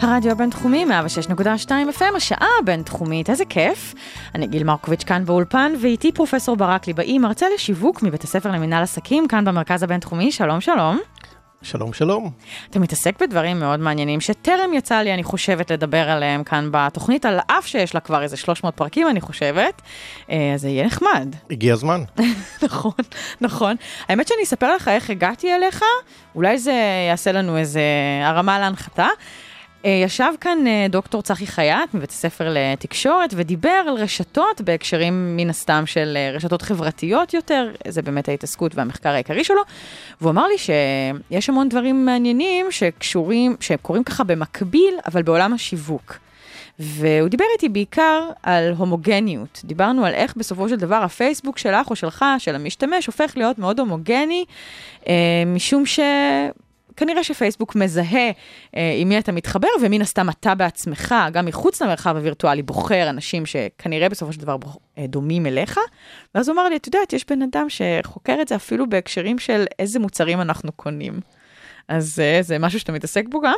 הרדיו הבינתחומי, 106.2 FM, השעה הבינתחומית, איזה כיף. אני גיל מרקוביץ' כאן באולפן, ואיתי פרופסור ברק ליבאי, מרצה לשיווק מבית הספר למינהל עסקים, כאן במרכז הבינתחומי, שלום שלום. שלום, שלום. אתה מתעסק בדברים מאוד מעניינים, שטרם יצא לי, אני חושבת, לדבר עליהם כאן בתוכנית, על אף שיש לה כבר איזה 300 פרקים, אני חושבת. אה, אז זה יהיה נחמד. הגיע הזמן. נכון, נכון. האמת שאני אספר לך איך הגעתי אליך, אולי זה יעשה לנו איזה הרמה להנחתה. אה, ישב כאן אה, דוקטור צחי חייט מבית הספר לתקשורת ודיבר על רשתות בהקשרים מן הסתם של אה, רשתות חברתיות יותר, זה באמת ההתעסקות והמחקר העיקרי שלו, והוא אמר לי שיש המון דברים מעניינים שקשורים, שקורים ככה במקביל, אבל בעולם השיווק. והוא דיבר איתי בעיקר על הומוגניות. דיברנו על איך בסופו של דבר הפייסבוק שלך או שלך, של המשתמש, הופך להיות מאוד הומוגני, משום ש... כנראה שפייסבוק מזהה אה, עם מי אתה מתחבר, ומן הסתם אתה בעצמך, גם מחוץ למרחב הווירטואלי, בוחר אנשים שכנראה בסופו של דבר בוח, אה, דומים אליך. ואז הוא אמר לי, את יודעת, יש בן אדם שחוקר את זה אפילו בהקשרים של איזה מוצרים אנחנו קונים. אז אה, זה משהו שאתה מתעסק בו גם?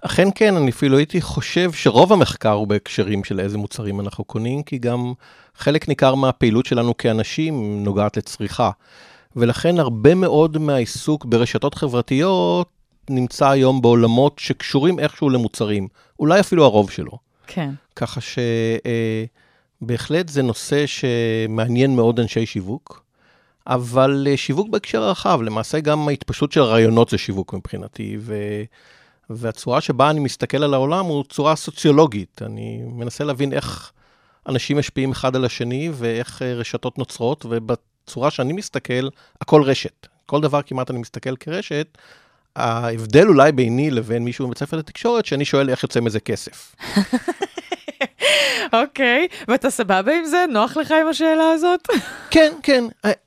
אכן כן, אני אפילו הייתי חושב שרוב המחקר הוא בהקשרים של איזה מוצרים אנחנו קונים, כי גם חלק ניכר מהפעילות שלנו כאנשים נוגעת לצריכה. ולכן הרבה מאוד מהעיסוק ברשתות חברתיות נמצא היום בעולמות שקשורים איכשהו למוצרים, אולי אפילו הרוב שלו. כן. ככה שבהחלט זה נושא שמעניין מאוד אנשי שיווק, אבל אה, שיווק בהקשר הרחב, למעשה גם ההתפשטות של רעיונות זה שיווק מבחינתי, ו... והצורה שבה אני מסתכל על העולם הוא צורה סוציולוגית. אני מנסה להבין איך אנשים משפיעים אחד על השני ואיך אה, רשתות נוצרות, ובצורה שאני מסתכל, הכל רשת. כל דבר כמעט אני מסתכל כרשת, ההבדל אולי ביני לבין מישהו מבית ספר לתקשורת, שאני שואל איך יוצא מזה כסף. אוקיי, ואתה סבבה עם זה? נוח לך עם השאלה הזאת? כן, כן,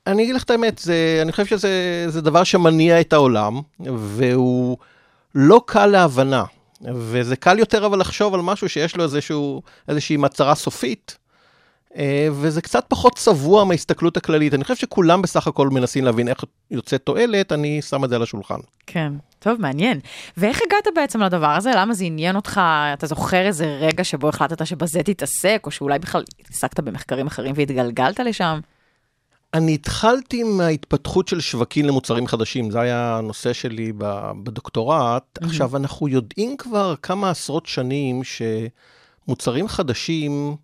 אני אגיד לך את האמת, זה, אני חושב שזה דבר שמניע את העולם, והוא לא קל להבנה. וזה קל יותר אבל לחשוב על משהו שיש לו איזשהו, איזושהי מטרה סופית, וזה קצת פחות צבוע מההסתכלות הכללית. אני חושב שכולם בסך הכל מנסים להבין איך יוצא תועלת, אני שם את זה על השולחן. כן, טוב, מעניין. ואיך הגעת בעצם לדבר הזה? למה זה עניין אותך? אתה זוכר איזה רגע שבו החלטת שבזה תתעסק, או שאולי בכלל עסקת במחקרים אחרים והתגלגלת לשם? אני התחלתי מההתפתחות של שווקים למוצרים חדשים, זה היה הנושא שלי בדוקטורט. Mm-hmm. עכשיו, אנחנו יודעים כבר כמה עשרות שנים שמוצרים חדשים, אה,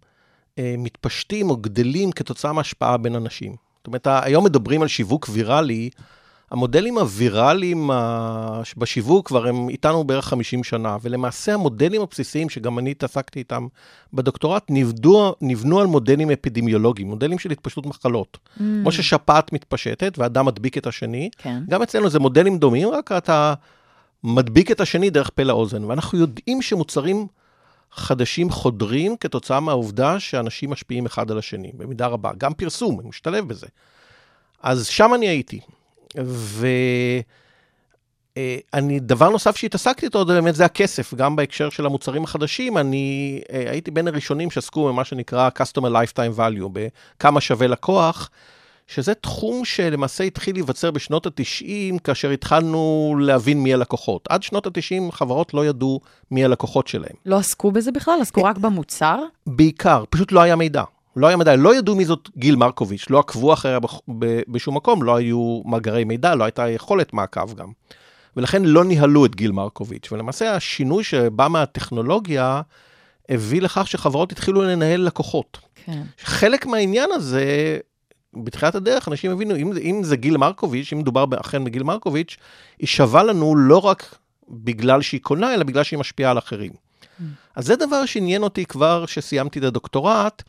מתפשטים או גדלים כתוצאה מהשפעה בין אנשים. זאת אומרת, היום מדברים על שיווק ויראלי, המודלים הוויראליים בשיווק כבר הם איתנו בערך 50 שנה, ולמעשה המודלים הבסיסיים, שגם אני התעסקתי איתם בדוקטורט, נבדו, נבנו על מודלים אפידמיולוגיים, מודלים של התפשטות מחלות. Mm. כמו ששפעת מתפשטת ואדם מדביק את השני, כן. גם אצלנו זה מודלים דומים, רק אתה מדביק את השני דרך פה לאוזן. ואנחנו יודעים שמוצרים חדשים חודרים כתוצאה מהעובדה שאנשים משפיעים אחד על השני, במידה רבה. גם פרסום, משתלב בזה. אז שם אני הייתי. ואני, דבר נוסף שהתעסקתי איתו, זה באמת זה הכסף, גם בהקשר של המוצרים החדשים, אני אה, הייתי בין הראשונים שעסקו במה שנקרא Customer Lifetime Value, בכמה שווה לקוח, שזה תחום שלמעשה התחיל להיווצר בשנות ה-90, כאשר התחלנו להבין מי הלקוחות. עד שנות ה-90 חברות לא ידעו מי הלקוחות שלהם. לא עסקו בזה בכלל? עסקו רק במוצר? בעיקר, פשוט לא היה מידע. לא היה מידע, לא ידעו מי זאת גיל מרקוביץ', לא עקבו אחריה בשום מקום, לא היו מאגרי מידע, לא הייתה יכולת מעקב גם. ולכן לא ניהלו את גיל מרקוביץ', ולמעשה השינוי שבא מהטכנולוגיה הביא לכך שחברות התחילו לנהל לקוחות. כן. חלק מהעניין הזה, בתחילת הדרך אנשים הבינו, אם, אם זה גיל מרקוביץ', אם מדובר אכן בגיל מרקוביץ', היא שווה לנו לא רק בגלל שהיא קונה, אלא בגלל שהיא משפיעה על אחרים. Mm. אז זה דבר שעניין אותי כבר כשסיימתי את הדוקטורט,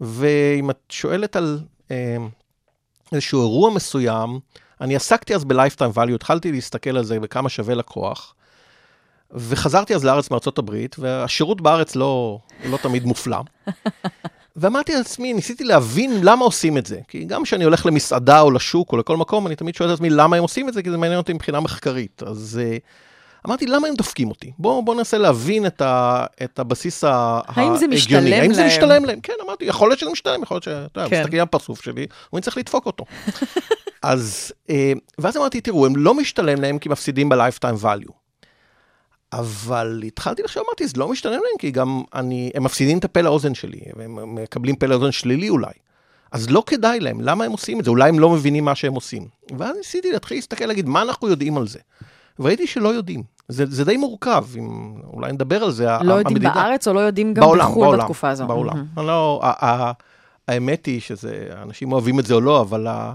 ואם את שואלת על אה, איזשהו אירוע מסוים, אני עסקתי אז ב-Lifetime Value, התחלתי להסתכל על זה בכמה שווה לקוח, וחזרתי אז לארץ מארצות הברית, והשירות בארץ לא, לא תמיד מופלא. ואמרתי לעצמי, ניסיתי להבין למה עושים את זה. כי גם כשאני הולך למסעדה או לשוק או לכל מקום, אני תמיד שואל את עצמי למה הם עושים את זה, כי זה מעניין אותי מבחינה מחקרית. אז uh, אמרתי, למה הם דופקים אותי? בואו בוא ננסה להבין את, ה, את הבסיס ה- האם זה ההגיוני. משתלם האם זה להם? משתלם להם? כן, אמרתי, יכול להיות שזה משתלם, יכול להיות ש... יודע, כן. מסתכלים על הפרצוף שלי, אני צריך לדפוק אותו. אז, אה, ואז אמרתי, תראו, הם לא משתלם להם כי מפסידים ב-lifetime value. אבל התחלתי לחשוב, אמרתי, זה לא משתלם להם, כי גם אני, הם מפסידים את הפה לאוזן שלי, והם מקבלים פה לאוזן שלילי אולי. אז לא כדאי להם, למה הם עושים את זה? אולי הם לא מבינים מה שהם עושים. ואז ניסיתי להתחיל להסתכל, להגיד, מה אנחנו יודעים על זה? וראיתי שלא יודעים. זה, זה די מורכב, אם, אולי נדבר על זה. לא יודעים המדידה- בארץ או לא יודעים גם בעולם, בחו"ל בעולם, בתקופה הזו? בעולם. מהמם. אני לא, ה- ה- האמת היא שזה, אנשים אוהבים את זה או לא, אבל ה-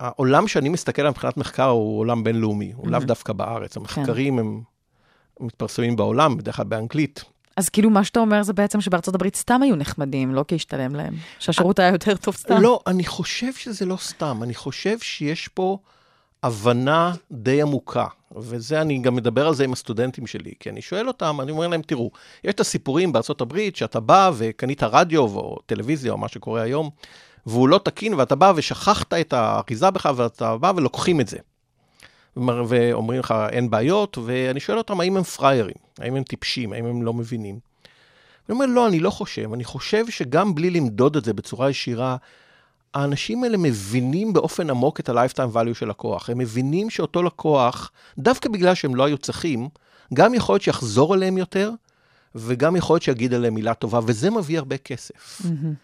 העולם שאני מסתכל עליו מבחינת מחקר הוא עולם בינלאומי, הוא לאו Mhm. דווקא בארץ. המחקרים הם מתפרסמים בעולם, בדרך כלל באנגלית. אז כאילו מה שאתה אומר זה בעצם שבארצות הברית סתם היו נחמדים, לא כי השתלם להם. שהשירות היה יותר טוב סתם. לא, אני חושב שזה לא סתם, אני חושב שיש פה הבנה די עמוקה, וזה אני גם מדבר על זה עם הסטודנטים שלי, כי אני שואל אותם, אני אומר להם, תראו, יש את הסיפורים בארצות הברית שאתה בא וקנית רדיו או טלוויזיה או מה שקורה היום, והוא לא תקין, ואתה בא ושכחת את האריזה בך, ואתה בא ולוקחים את זה. ואומר- ואומרים לך, אין בעיות, ואני שואל אותם, האם הם פראיירים? האם הם טיפשים? האם הם לא מבינים? אני אומר, לא, אני לא חושב. אני חושב שגם בלי למדוד את זה בצורה ישירה, האנשים האלה מבינים באופן עמוק את ה-lifetime value של לקוח. הם מבינים שאותו לקוח, דווקא בגלל שהם לא היו צריכים, גם יכול להיות שיחזור אליהם יותר, וגם יכול להיות שיגיד עליהם מילה טובה, וזה מביא הרבה כסף. מהמם.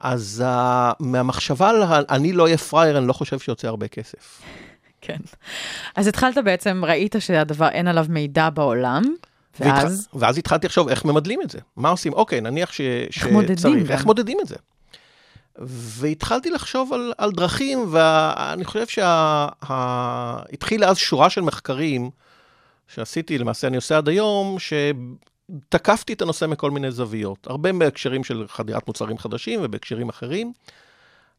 אז uh, מהמחשבה על אני לא אהיה פראייר, אני לא חושב שיוצא הרבה כסף. כן. אז התחלת בעצם, ראית שהדבר, אין עליו מידע בעולם, ואז? והתח... ואז התחלתי לחשוב איך ממדלים את זה. מה עושים? אוקיי, נניח ש... איך מודדים שצריך. גם. איך מודדים את זה? והתחלתי לחשוב על, על דרכים, ואני חושב שהתחילה אז שורה של מחקרים שעשיתי, למעשה אני עושה עד היום, שתקפתי את הנושא מכל מיני זוויות. הרבה בהקשרים של חדירת מוצרים חדשים ובהקשרים אחרים.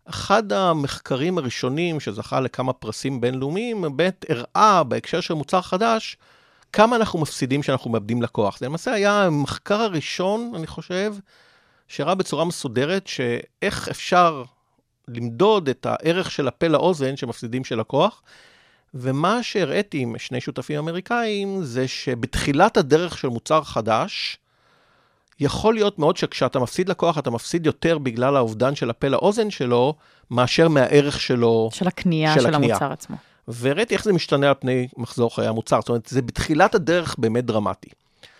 אחד המחקרים הראשונים שזכה לכמה פרסים בינלאומיים, באמת הראה בהקשר של מוצר חדש, כמה אנחנו מפסידים כשאנחנו מאבדים לקוח. זה למעשה היה המחקר הראשון, אני חושב, שהראה בצורה מסודרת שאיך אפשר למדוד את הערך של הפה לאוזן שמפסידים של לקוח. ומה שהראיתי עם שני שותפים אמריקאים זה שבתחילת הדרך של מוצר חדש, יכול להיות מאוד שכשאתה מפסיד לקוח, אתה מפסיד יותר בגלל האובדן של הפה לאוזן שלו, מאשר מהערך שלו. של הקנייה של של, הקנייה. המוצר עצמו. והראיתי איך זה משתנה על פני מחזור חיי המוצר. זאת אומרת, זה בתחילת הדרך באמת דרמטי.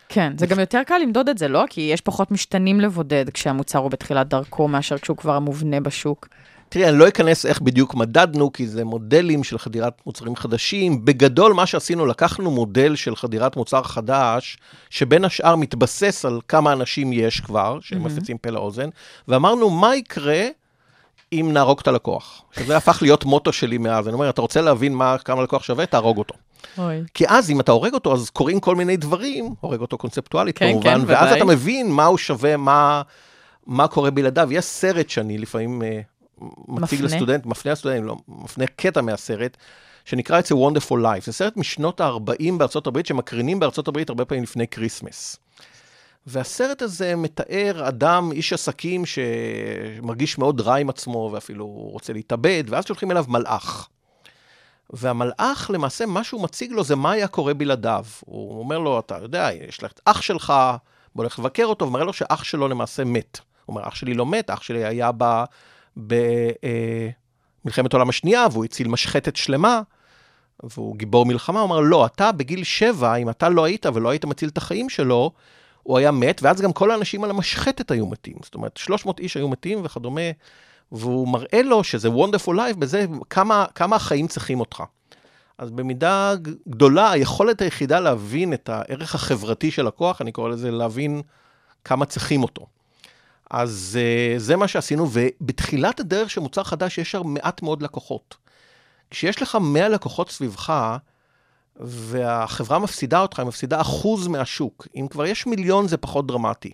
כן, זה גם יותר קל למדוד את זה, לא? כי יש פחות משתנים לבודד כשהמוצר הוא בתחילת דרכו, מאשר כשהוא כבר מובנה בשוק. תראי, אני לא אכנס איך בדיוק מדדנו, כי זה מודלים של חדירת מוצרים חדשים. בגדול, מה שעשינו, לקחנו מודל של חדירת מוצר חדש, שבין השאר מתבסס על כמה אנשים יש כבר, שהם מפיצים פה לאוזן, ואמרנו, מה יקרה אם נהרוג את הלקוח? שזה הפך להיות מוטו שלי מאז. אני אומר, אתה רוצה להבין מה, כמה לקוח שווה? תהרוג אותו. אוי. כי אז אם אתה הורג אותו, אז קורים כל מיני דברים, הורג אותו קונספטואלית כן, כמובן, כן, ואז ודאי. אתה מבין מה הוא שווה, מה, מה קורה בלעדיו. יש סרט שאני לפעמים אה, מציג. לסטודנט, מפנה לסטודנטים, לא, מפנה קטע מהסרט, שנקרא It's a Wonderful Life. זה סרט משנות ה-40 בארצות הברית, שמקרינים בארצות הברית הרבה פעמים לפני כריסמס. והסרט הזה מתאר אדם, איש עסקים, שמרגיש מאוד רע עם עצמו, ואפילו רוצה להתאבד, ואז שולחים אליו מלאך. והמלאך, למעשה, מה שהוא מציג לו זה מה היה קורה בלעדיו. הוא אומר לו, אתה יודע, יש לך את אח שלך, בוא הולך לבקר אותו, ומראה לו שאח שלו למעשה מת. הוא אומר, אח שלי לא מת, אח שלי היה במלחמת העולם השנייה, והוא הציל משחטת שלמה, והוא גיבור מלחמה. הוא אמר, לא, אתה בגיל שבע, אם אתה לא היית ולא היית מציל את החיים שלו, הוא היה מת, ואז גם כל האנשים על המשחטת היו מתים. זאת אומרת, 300 איש היו מתים וכדומה, והוא מראה לו שזה wonderful life בזה כמה, כמה החיים צריכים אותך. אז במידה גדולה, היכולת היחידה להבין את הערך החברתי של הכוח, אני קורא לזה להבין כמה צריכים אותו. אז uh, זה מה שעשינו, ובתחילת הדרך של מוצר חדש יש שם מעט מאוד לקוחות. כשיש לך 100 לקוחות סביבך, והחברה מפסידה אותך, היא מפסידה אחוז מהשוק. אם כבר יש מיליון זה פחות דרמטי.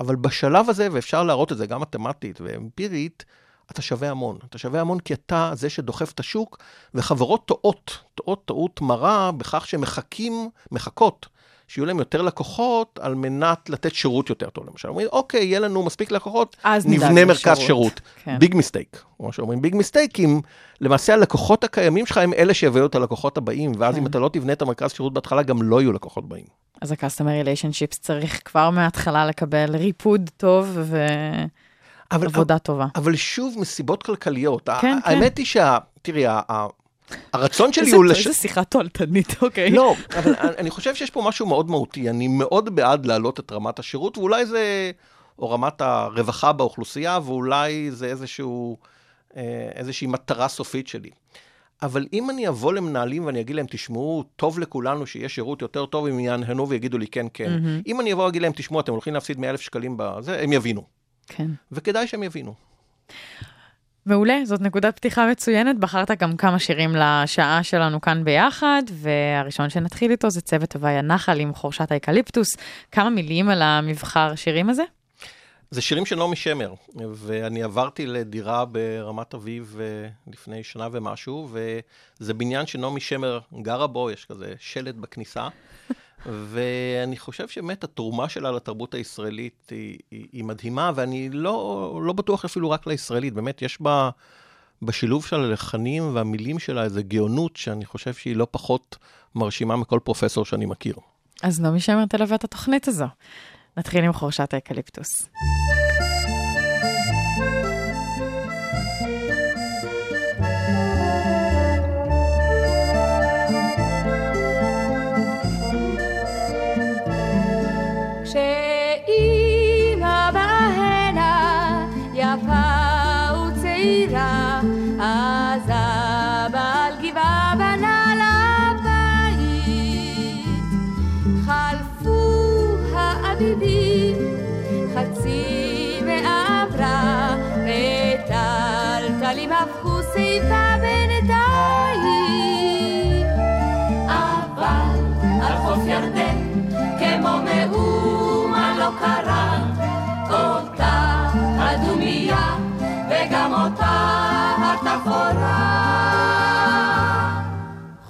אבל בשלב הזה, ואפשר להראות את זה גם מתמטית ואמפירית, אתה שווה המון. אתה שווה המון כי אתה זה שדוחף את השוק, וחברות טועות, טועות טעות מרה בכך שהן מחכים, מחכות, שיהיו להם יותר לקוחות על מנת לתת שירות יותר טוב. למשל, אומרים, אוקיי, יהיה לנו מספיק לקוחות, נבנה לשירות." מרכז שירות. כן. ביג מיסטייק. כמו שאומרים, ביג מיסטייק, אם למעשה הלקוחות הקיימים שלך הם אלה שיביאו את הלקוחות הבאים, ואז כן. אם אתה לא תבנה את המרכז שירות בהתחלה, גם לא יהיו לקוחות באים. אז ה-customer relationships צריך כבר מההתחלה לקבל ריפוד טוב אבל, ועבודה טובה. אבל שוב, מסיבות כלכליות. ה- כן, האמת היא שה... תראי, ה- הרצון שלי הוא... איזה שיחה תועלתנית, אוקיי. לא, אבל אני- חושב שיש פה משהו מאוד מהותי. אני מאוד בעד להעלות את רמת השירות, ואולי זה, או רמת הרווחה באוכלוסייה, ואולי זה איזשהו, אה, איזושהי מטרה סופית שלי. אבל אם אני אבוא למנהלים ואני אגיד להם, תשמעו, טוב לכולנו שיהיה שירות יותר טוב, הם ינענעו ויגידו לי כן, כן. מהמם. אם אני אבוא ואגיד להם, תשמעו, אתם הולכים להפסיד 100,000 שקלים בזה, הם יבינו. כן. וכדאי שהם יבינו. מעולה, זאת נקודת פתיחה מצוינת. בחרת גם כמה שירים לשעה שלנו כאן ביחד, והראשון שנתחיל איתו זה צוות הוואי הנחל עם חורשת האקליפטוס. כמה מילים על המבחר שירים הזה? זה שירים של נעמי שמר, ואני עברתי לדירה ברמת אביב אה, לפני שנה ומשהו, וזה בניין שנעמי שמר גרה בו, יש כזה שלט בכניסה, ואני חושב שבאמת התרומה שלה לתרבות הישראלית היא, היא, היא מדהימה, ואני לא, לא בטוח אפילו רק לישראלית, באמת יש בה, בשילוב של הלחנים והמילים שלה איזו גאונות שאני חושב שהיא לא פחות מרשימה מכל פרופסור שאני מכיר. אז נעמי שמר תלווה את התוכנית הזו. נתחיל עם חורשת האקליפטוס.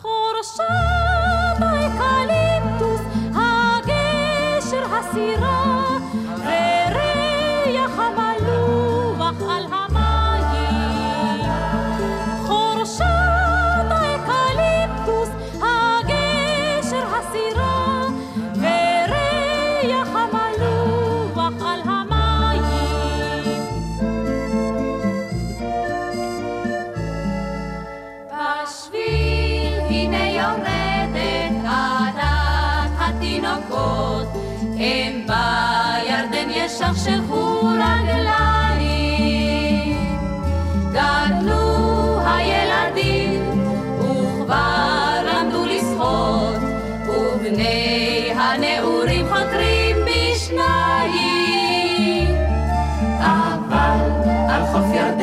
חורשת האקליפטוס, הגשר הסירה, על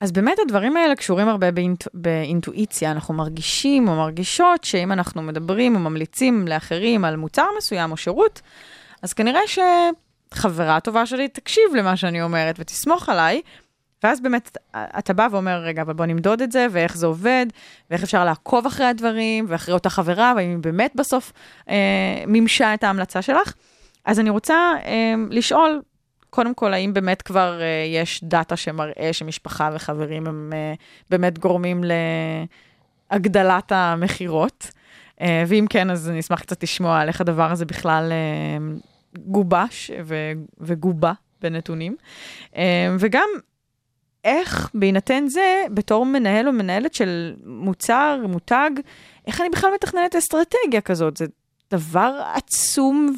אז באמת הדברים האלה קשורים הרבה באינט... באינטואיציה. אנחנו מרגישים או מרגישות שאם אנחנו מדברים או ממליצים לאחרים על מוצר מסוים או שירות, אז כנראה שחברה טובה שלי תקשיב למה שאני אומרת ותסמוך עליי. ואז באמת אתה בא ואומר, רגע, אבל בוא נמדוד את זה, ואיך זה עובד, ואיך אפשר לעקוב אחרי הדברים, ואחרי אותה חברה, והאם היא באמת בסוף אה, מימשה את ההמלצה שלך. אז אני רוצה אה, לשאול, קודם כל, האם באמת כבר אה, יש דאטה שמראה שמשפחה וחברים הם אה, באמת גורמים להגדלת המכירות? אה, ואם כן, אז אני אשמח קצת לשמוע על איך הדבר הזה בכלל אה, גובש ו- וגובה בנתונים. אה, וגם, איך בהינתן זה, בתור מנהל או מנהלת של מוצר, מותג, איך אני בכלל מתכננת אסטרטגיה כזאת? זה דבר עצום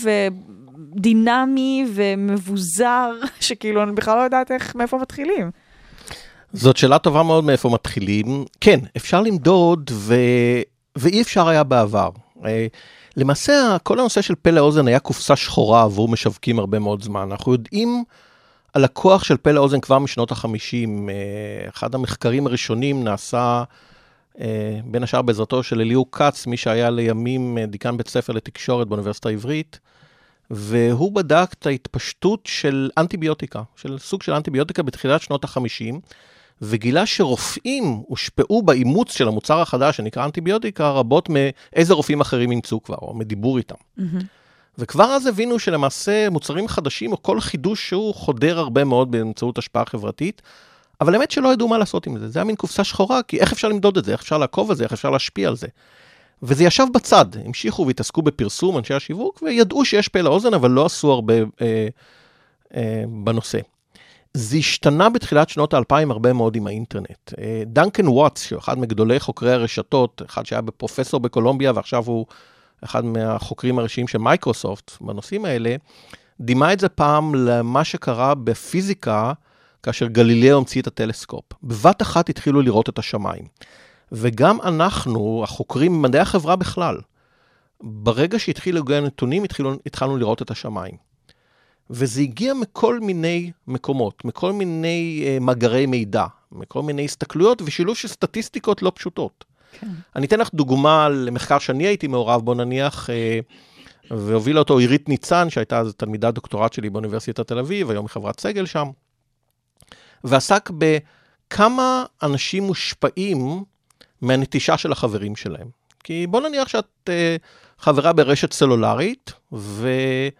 ודינמי ומבוזר, שכאילו אני בכלל לא יודעת איך, מאיפה מתחילים. זאת שאלה טובה מאוד מאיפה מתחילים. כן, אפשר למדוד, ו... ואי אפשר היה בעבר. אה, למעשה, כל הנושא של פה לאוזן היה קופסה שחורה עבור משווקים הרבה מאוד זמן. אנחנו יודעים על הכוח של פה לאוזן כבר משנות ה-50. אחד המחקרים הראשונים נעשה אה, בין השאר בעזרתו של אליהו כץ, מי שהיה לימים אה, דיקן בית ספר לתקשורת באוניברסיטה העברית, והוא בדק את ההתפשטות של אנטיביוטיקה, של סוג של אנטיביוטיקה בתחילת שנות ה-50, וגילה שרופאים הושפעו באימוץ של המוצר החדש שנקרא אנטיביוטיקה רבות מאיזה רופאים אחרים אימצו כבר, או מדיבור איתם. Mm-hmm. וכבר אז הבינו שלמעשה מוצרים חדשים, או כל חידוש שהוא חודר הרבה מאוד באמצעות השפעה חברתית, אבל האמת שלא ידעו מה לעשות עם זה. זה היה מין קופסה שחורה, כי איך אפשר למדוד את זה? איך אפשר לעקוב על זה? איך אפשר להשפיע על זה? וזה ישב בצד, המשיכו והתעסקו בפרסום, אנשי השיווק, וידעו שיש פה לאוזן, אבל לא עשו הרבה אה, אה, בנושא. זה השתנה בתחילת שנות האלפיים הרבה מאוד עם האינטרנט. אה, דנקן וואטס, שהוא אחד מגדולי חוקרי הרשתות, אחד שהיה פרופסור בקולומביה ועכשיו הוא אחד מהחוקרים הראשיים של מייקרוסופט בנושאים האלה, דימה את זה פעם למה שקרה בפיזיקה, כאשר גלילאו המציא את הטלסקופ. בבת אחת התחילו לראות את השמיים. וגם אנחנו, החוקרים במדעי החברה בכלל, ברגע שהתחילו לגבי הנתונים, התחילו, התחלנו לראות את השמיים. וזה הגיע מכל מיני מקומות, מכל מיני uh, מאגרי מידע, מכל מיני הסתכלויות ושילוב של סטטיסטיקות לא פשוטות. כן. אני אתן לך דוגמה למחקר שאני הייתי מעורב בו, נניח, uh, והובילה אותו עירית ניצן, שהייתה אז תלמידת דוקטורט שלי באוניברסיטת תל אביב, היום היא חברת סגל שם, ועסק בכמה אנשים מושפעים מהנטישה של החברים שלהם. כי בוא נניח שאת uh, חברה ברשת סלולרית, וחברה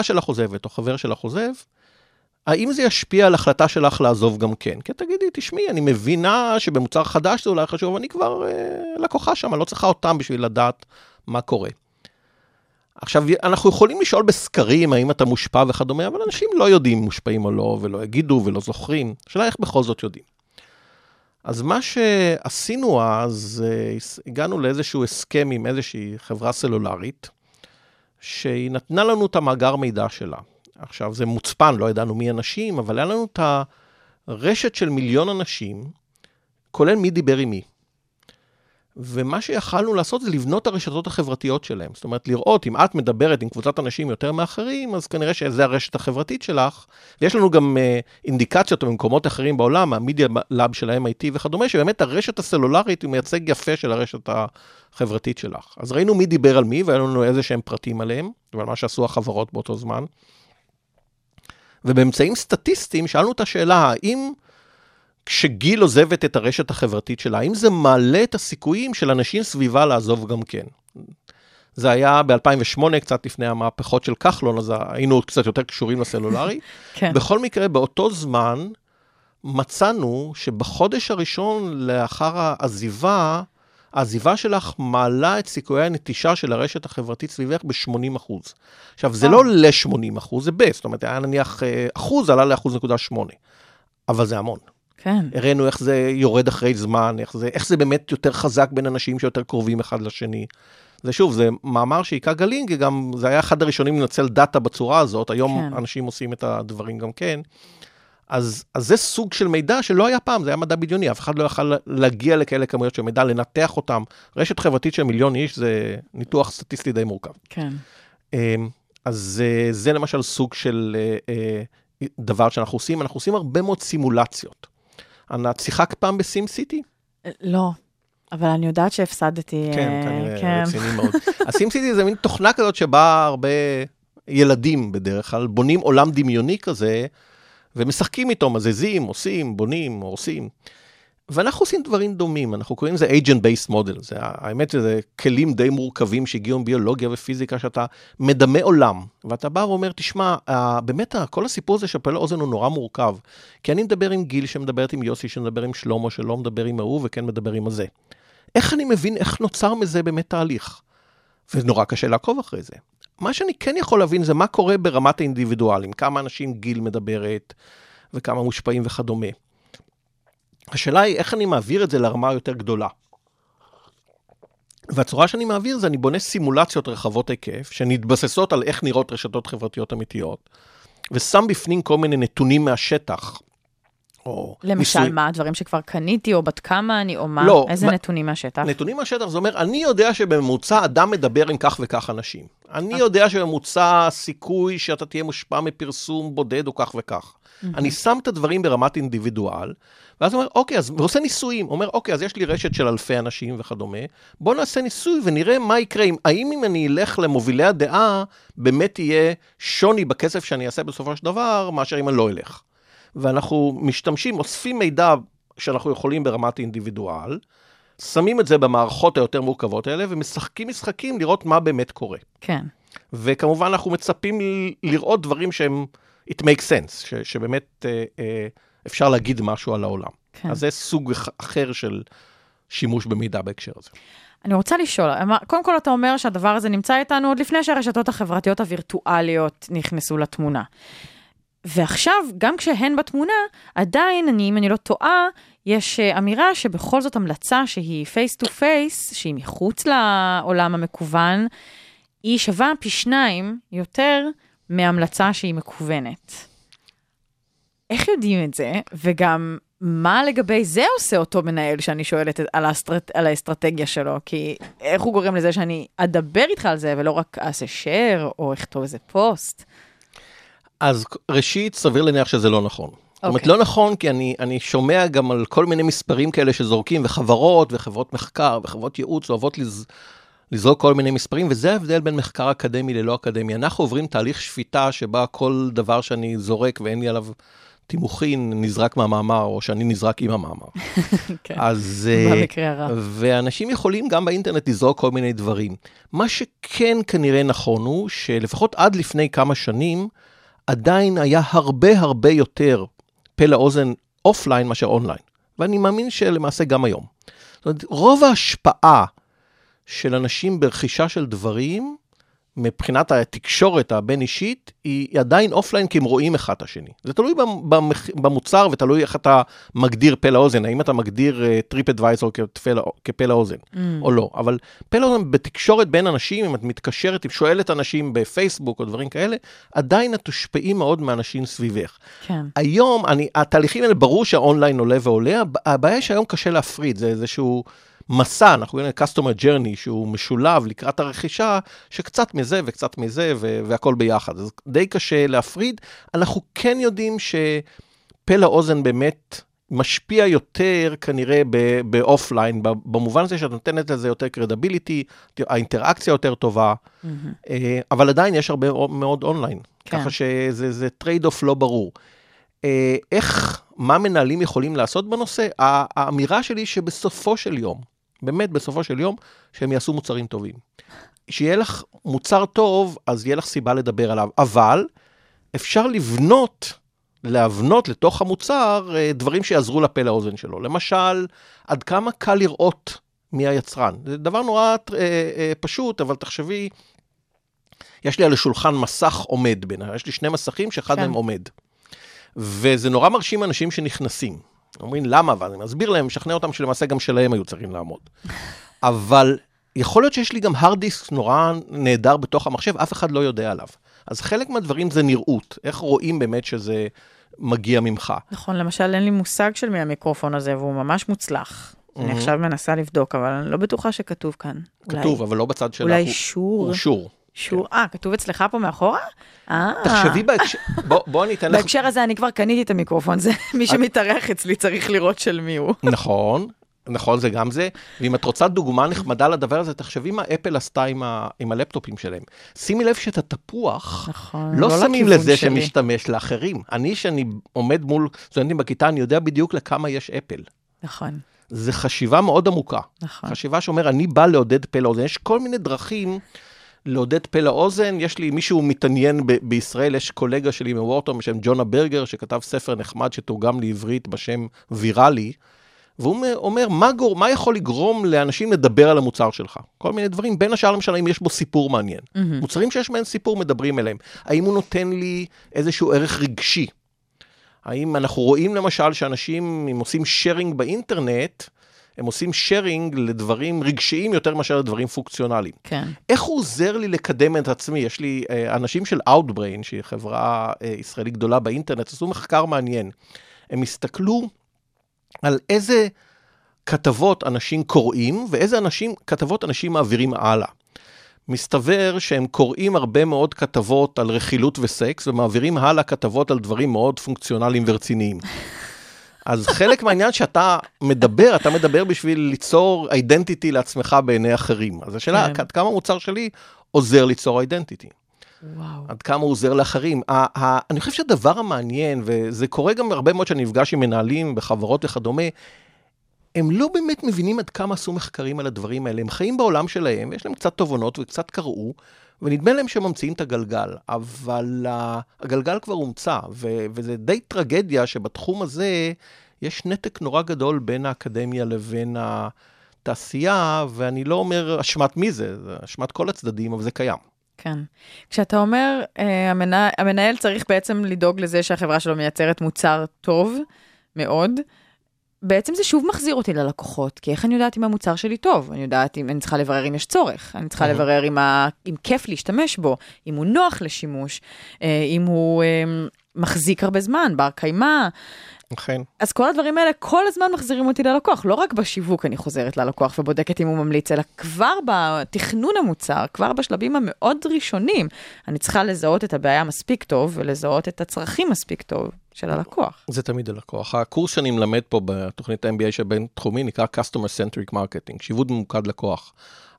uh, שלך עוזבת, או חבר שלך עוזב, האם זה ישפיע על החלטה שלך לעזוב גם כן? כי תגידי, תשמעי, אני מבינה שבמוצר חדש זה אולי חשוב, אני כבר uh, לקוחה שם, אני לא צריכה אותם בשביל לדעת מה קורה. עכשיו, אנחנו יכולים לשאול בסקרים האם אתה מושפע וכדומה, אבל אנשים לא יודעים אם מושפעים או לא, ולא יגידו ולא זוכרים. השאלה איך בכל זאת יודעים. אז מה שעשינו אז, אה, הגענו לאיזשהו הסכם עם איזושהי חברה סלולרית, שהיא נתנה לנו את המאגר מידע שלה. עכשיו, זה מוצפן, לא ידענו מי אנשים, אבל היה לנו את הרשת של מיליון אנשים, כולל מי דיבר עם מי. ומה שיכלנו לעשות זה לבנות את הרשתות החברתיות שלהם. זאת אומרת, לראות אם את מדברת עם קבוצת אנשים יותר מאחרים, אז כנראה שזה הרשת החברתית שלך. ויש לנו גם uh, אינדיקציות במקומות אחרים בעולם, המדיה לאב של ה-MIT וכדומה, שבאמת הרשת הסלולרית היא מייצג יפה של הרשת החברתית שלך. אז ראינו מי דיבר על מי, והיו לנו איזה שהם פרטים עליהם, ועל מה שעשו החברות באותו זמן. ובאמצעים סטטיסטיים שאלנו את השאלה, האם... כשגיל עוזבת את הרשת החברתית שלה, האם זה מעלה את הסיכויים של אנשים סביבה לעזוב גם כן? זה היה ב-2008, קצת לפני המהפכות של כחלון, אז היינו קצת יותר קשורים לסלולרי. כן. בכל מקרה, באותו זמן מצאנו שבחודש הראשון לאחר העזיבה, העזיבה שלך מעלה את סיכויי הנטישה של הרשת החברתית סביבך ב-80 אחוז. עכשיו, זה לא ל-80 אחוז, זה ב, זאת אומרת, היה נניח אה, אחוז, עלה ל-1.8, אבל זה המון. כן. הראינו איך זה יורד אחרי זמן, איך זה, איך זה באמת יותר חזק בין אנשים שיותר קרובים אחד לשני. זה שוב, זה מאמר שהיכה גלים, גם זה היה אחד הראשונים לנצל דאטה בצורה הזאת, היום כן. אנשים עושים את הדברים גם כן. אז, אז זה סוג של מידע שלא היה פעם, זה היה מדע בדיוני, אף אחד לא יכל להגיע לכאלה כמויות של מידע, לנתח אותם. רשת חברתית של מיליון איש זה ניתוח סטטיסטי די מורכב. כן. אמ, אז זה, זה למשל סוג של אה, אה, דבר שאנחנו עושים, אנחנו עושים הרבה מאוד סימולציות. ענת, שיחקת פעם בסים סיטי? לא, אבל אני יודעת שהפסדתי. כן, אה, כנראה, כן. רציני מאוד. הסים סיטי זה מין תוכנה כזאת שבה הרבה ילדים בדרך כלל בונים עולם דמיוני כזה, ומשחקים איתו, מזיזים, עושים, בונים, הורסים. ואנחנו עושים דברים דומים, אנחנו קוראים לזה agent-based model. זה, האמת שזה כלים די מורכבים שהגיעו מביולוגיה ופיזיקה, שאתה מדמה עולם, ואתה בא ואומר, תשמע, אה, באמת כל הסיפור הזה של לאוזן הוא נורא מורכב. כי אני מדבר עם גיל שמדברת עם יוסי, שמדבר עם שלמה, שלא מדבר עם ההוא וכן מדבר עם הזה. איך אני מבין איך נוצר מזה באמת תהליך? ונורא קשה לעקוב אחרי זה. מה שאני כן יכול להבין זה מה קורה ברמת האינדיבידואלים, כמה אנשים גיל מדברת וכמה מושפעים וכדומה. השאלה היא איך אני מעביר את זה לרמה יותר גדולה. והצורה שאני מעביר זה אני בונה סימולציות רחבות היקף, שנתבססות על איך נראות רשתות חברתיות אמיתיות, ושם בפנים כל מיני נתונים מהשטח. או למשל, ניסוי- מה, דברים שכבר קניתי, או בת כמה אני, או מה? לא, איזה מה- נתונים מהשטח? נתונים מהשטח, זה אומר, אני יודע שבממוצע אדם מדבר עם כך וכך אנשים. אני יודע שבממוצע הסיכוי שאתה תהיה מושפע מפרסום בודד הוא כך וכך. אני שם את הדברים ברמת אינדיבידואל, ואז אומר, אוקיי, אז הוא עושה ניסויים. אומר, אוקיי, אז יש לי רשת של אלפי אנשים וכדומה, בואו נעשה ניסוי ונראה מה יקרה. אם- האם אם אני אלך למובילי הדעה, באמת יהיה שוני בכסף שאני אעשה בסופו של דבר, מאשר אם אני לא אלך. ואנחנו משתמשים, אוספים מידע שאנחנו יכולים ברמת אינדיבידואל, שמים את זה במערכות היותר מורכבות האלה, ומשחקים משחקים לראות מה באמת קורה. כן. וכמובן אנחנו מצפים לראות דברים שהם, it makes sense, ש, שבאמת אה, אה, אפשר להגיד משהו על העולם. כן. אז זה סוג אח- אחר של שימוש במידע בהקשר הזה. אני רוצה לשאול, קודם כל אתה אומר שהדבר הזה נמצא איתנו עוד לפני שהרשתות החברתיות הווירטואליות נכנסו לתמונה. ועכשיו, גם כשהן בתמונה, עדיין, אני, אם אני לא טועה, יש אה, אמירה שבכל זאת המלצה שהיא face to face, שהיא מחוץ לעולם המקוון, היא שווה פי שניים יותר מהמלצה שהיא מקוונת. איך יודעים את זה? וגם, מה לגבי זה עושה אותו מנהל שאני שואלת על, האסטרט, על האסטרטגיה שלו? כי איך הוא גורם לזה שאני אדבר איתך על זה ולא רק אעשה share או אכתוב איזה פוסט? אז ראשית, סביר להניח שזה לא נכון. זאת אומרת, אוקיי. לא נכון, כי אני, אני שומע גם על כל מיני מספרים כאלה שזורקים, וחברות, וחברות מחקר, וחברות ייעוץ אוהבות לז, לזרוק כל מיני מספרים, וזה ההבדל בין מחקר אקדמי ללא אקדמי. אנחנו עוברים תהליך שפיטה שבה כל דבר שאני זורק ואין לי עליו תימוכין, נזרק מהמאמר, או שאני נזרק עם המאמר. כן. אז... אה, במקרה הרע. ואנשים יכולים גם באינטרנט לזרוק כל מיני דברים. מה שכן כנראה נכון הוא, שלפחות עד לפני כמה שנים, עדיין היה הרבה הרבה יותר פה לאוזן offline מאשר אונליין. ואני מאמין שלמעשה גם היום. זאת אומרת, רוב ההשפעה של אנשים ברכישה של דברים, מבחינת התקשורת הבין-אישית, היא עדיין offline כי הם רואים אחד את השני. זה תלוי במח- במוצר ותלוי איך אתה מגדיר פה לאוזן, האם אתה מגדיר טריפ אדוויזור כפה לאוזן Mm. או לא. אבל פה לאוזן בתקשורת בין אנשים, אם את מתקשרת, אם שואלת אנשים בפייסבוק או דברים כאלה, עדיין את תושפעי מאוד מאנשים סביבך. כן. היום, אני, התהליכים האלה, ברור שהאונליין עולה ועולה, הב- הבעיה שהיום קשה להפריד, זה איזשהו מסע, אנחנו קוראים לזה customer journey, שהוא משולב לקראת הרכישה, שקצת מזה וקצת מזה ו- והכל ביחד. אז די קשה להפריד. אנחנו כן יודעים שפה לאוזן באמת משפיע יותר כנראה ב offline, במובן הזה שאת נותנת לזה יותר קרדיביליטי, האינטראקציה יותר טובה, אה, אבל עדיין יש הרבה מאוד אונליין. כן. ככה שזה זה trade off לא ברור. אה, איך, מה מנהלים יכולים לעשות בנושא? האמירה שלי שבסופו של יום, באמת בסופו של יום, שהם יעשו מוצרים טובים. שיהיה לך מוצר טוב, אז יהיה לך סיבה לדבר עליו. אבל אפשר לבנות, להבנות לתוך המוצר אה, דברים שיעזרו לפה לאוזן שלו. למשל, עד כמה קל לראות מי היצרן. זה דבר נורא אה, אה, פשוט, אבל תחשבי, יש לי על השולחן מסך עומד בין, יש לי שני מסכים שאחד כן. מהם עומד. וזה נורא מרשים אנשים שנכנסים. אומרים, למה? ואני מסביר להם, משכנע אותם שלמעשה גם שלהם היו צריכים לעמוד. אבל יכול להיות שיש לי גם hard disk נורא נהדר בתוך המחשב, אף אחד לא יודע עליו. אז חלק מהדברים זה נראות, איך רואים באמת שזה מגיע ממך. נכון, למשל, אין לי מושג של מי המיקרופון הזה, והוא ממש מוצלח. אני Mhm. עכשיו מנסה לבדוק, אבל אני לא בטוחה שכתוב כאן. כתוב, אבל לא בצד של... אולי הוא- שור. הוא שור. שור, אה, כתוב אצלך פה מאחורה? אה. תחשבי בהקשר, בוא, אני אתן לך... בהקשר הזה אני כבר קניתי את המיקרופון, זה מי שמתארח אצלי צריך לראות של מי הוא. נכון, נכון, זה גם זה. ואם את רוצה דוגמה נחמדה לדבר הזה, תחשבי מה אפל עשתה עם, ה... עם הלפטופים שלהם. שימי לב שאת התפוח, נכון, לא, לא שמים לזה שלי. שמשתמש לאחרים. אני, שאני עומד מול סטודנטים בכיתה, אני יודע בדיוק לכמה יש אפל. נכון, זו חשיבה מאוד עמוקה. נכון. חשיבה שאומר, אני בא לעודד פה לאוזן. יש כל מיני דרכים לעודד פה לאוזן. יש לי, מישהו מתעניין ב- בישראל, יש קולגה שלי מוורטון בשם ג'ונה ברגר, שכתב ספר נחמד שתורגם לעברית בשם ויראלי. והוא אומר- מה, גור, מה יכול לגרום לאנשים לדבר על המוצר שלך? כל מיני דברים, בין השאר למשל, אם יש בו סיפור מעניין. מהמם. מוצרים שיש בהם סיפור, מדברים אליהם. האם הוא נותן לי איזשהו ערך רגשי? האם אנחנו רואים למשל שאנשים, אם עושים שיירינג באינטרנט, הם עושים שיירינג לדברים רגשיים יותר מאשר לדברים פונקציונליים. כן. איך הוא עוזר לי לקדם את עצמי? יש לי אה, אנשים של Outbrain, שהיא חברה אה, ישראלית גדולה באינטרנט, עשו מחקר מעניין. הם הסתכלו על איזה כתבות אנשים קוראים ואיזה אנשים, כתבות אנשים מעבירים הלאה. מסתבר שהם קוראים הרבה מאוד כתבות על רכילות וסקס ומעבירים הלאה כתבות על דברים מאוד פונקציונליים ורציניים. אז חלק מהעניין שאתה מדבר, אתה מדבר בשביל ליצור אידנטיטי לעצמך בעיני אחרים. אז השאלה, כן. עד כמה המוצר שלי עוזר ליצור אידנטיטי? וואו. עד כמה הוא עוזר לאחרים. ה- ה- אני חושב שהדבר המעניין, וזה קורה גם הרבה מאוד שאני נפגש עם מנהלים בחברות וכדומה, הם לא באמת מבינים עד כמה עשו מחקרים על הדברים האלה. הם חיים בעולם שלהם, ויש להם קצת תובנות וקצת קראו, ונדמה להם שהם ממציאים את הגלגל, אבל uh, הגלגל כבר הומצא, ו- וזה די טרגדיה שבתחום הזה יש נתק נורא גדול בין האקדמיה לבין התעשייה, ואני לא אומר אשמת מי זה, זה אשמת כל הצדדים, אבל זה קיים. כן. כשאתה אומר, אה, המנה, המנהל צריך בעצם לדאוג לזה שהחברה שלו מייצרת מוצר טוב מאוד, בעצם זה שוב מחזיר אותי ללקוחות, כי איך אני יודעת אם המוצר שלי טוב? אני יודעת אם אני צריכה לברר אם יש צורך, אני צריכה אהה. לברר אם, ה, אם כיף להשתמש בו, אם הוא נוח לשימוש, אה, אם הוא אה, מחזיק הרבה זמן, בר קיימא. אכן. אז כל הדברים האלה כל הזמן מחזירים אותי ללקוח. לא רק בשיווק אני חוזרת ללקוח ובודקת אם הוא ממליץ, אלא כבר בתכנון המוצר, כבר בשלבים המאוד ראשונים, אני צריכה לזהות את הבעיה מספיק טוב ולזהות את הצרכים מספיק טוב של הלקוח. זה תמיד הלקוח. הקורס שאני מלמד פה בתוכנית ה-MBA של בינתחומי נקרא Customer Centric Marketing, שיווד ממוקד לקוח.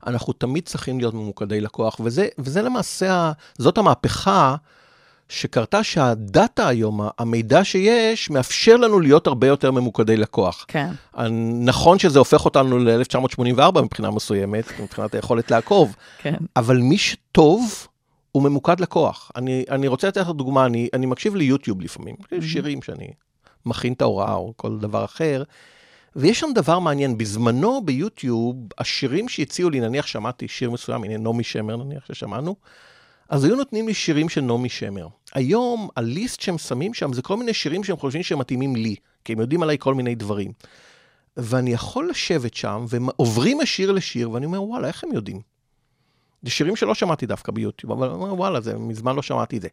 אנחנו תמיד צריכים להיות ממוקדי לקוח, וזה, וזה למעשה, זאת המהפכה שקרתה שהדאטה היום, המידע שיש, מאפשר לנו להיות הרבה יותר ממוקדי לקוח. כן, נכון שזה הופך אותנו ל-1984 מבחינה מסוימת, מבחינת היכולת לעקוב, כן. אבל מי שטוב, הוא ממוקד לקוח. אני, אני רוצה לתת לך דוגמה, אני, אני מקשיב ליוטיוב לפעמים, שירים שאני מכין את ההוראה או כל דבר אחר, ויש שם דבר מעניין, בזמנו ביוטיוב, השירים שהציעו לי, נניח שמעתי שיר מסוים, הנה נעמי שמר נניח ששמענו, אז היו נותנים לי שירים של נעמי שמר. היום, הליסט שהם שמים שם זה כל מיני שירים שהם חושבים שהם מתאימים לי, כי הם יודעים עליי כל מיני דברים. ואני יכול לשבת שם, ועוברים משיר לשיר, ואני אומר, וואלה, איך הם יודעים? זה שירים שלא שמעתי דווקא ביוטיוב, אבל אני אומר, וואלה, זה, מזמן לא שמעתי את זה.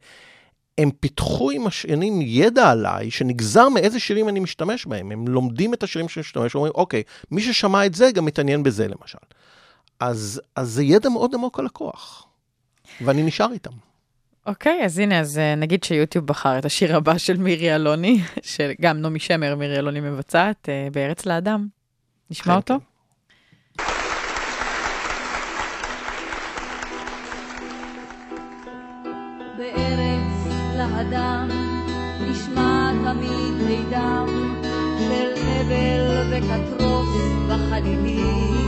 הם פיתחו עם השנים ידע עליי, שנגזר מאיזה שירים אני משתמש בהם. הם לומדים את השירים שאני משתמש, ואומרים, אוקיי, מי ששמע את זה גם מתעניין בזה, למשל. אז, אז זה ידע מאוד עמוק על לקוח, ואני נשאר איתם. אוקיי, אז הנה, אז אה, נגיד שיוטיוב בחר את השיר הבא של מירי אלוני, שגם נעמי שמר, מירי אלוני מבצעת, אה, בארץ לאדם. נשמע כן, אותו? בארץ לאדם נשמע תמיד לידם של הבל וקטרוס וחלילים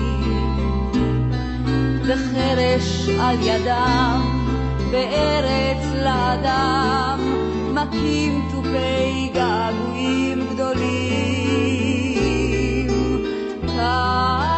וחרש על ידם בארץ לאדם מכים תופי געגועים גדולים. קח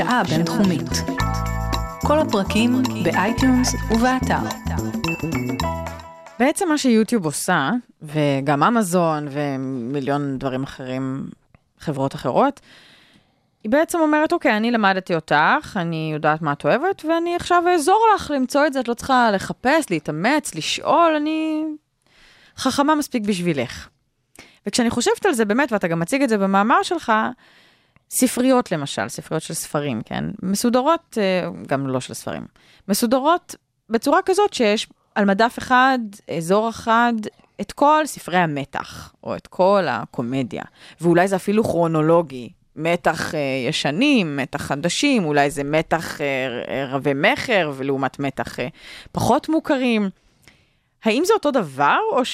בשעה הבינתחומית. כל הפרקים ב iTunes ובאתר. בעצם מה שיוטיוב עושה, וגם אמזון ומיליון דברים אחרים, חברות אחרות, היא בעצם אומרת, אוקיי, אני למדתי אותך, אני יודעת מה את אוהבת, ואני עכשיו אעזור לך למצוא את זה, את לא צריכה לחפש, להתאמץ, לשאול, אני חכמה מספיק בשבילך. וכשאני חושבת על זה באמת, ואתה גם מציג את זה במאמר שלך, ספריות למשל, ספריות של ספרים, כן? מסודרות, אה, גם לא של ספרים, מסודרות בצורה כזאת שיש על מדף אחד, אזור אחד, את כל ספרי המתח, או את כל הקומדיה. ואולי זה אפילו כרונולוגי. מתח אה, ישנים, מתח חדשים, אולי זה מתח אה, רבי מכר, ולעומת מתח פחות מוכרים. האם זה אותו דבר, או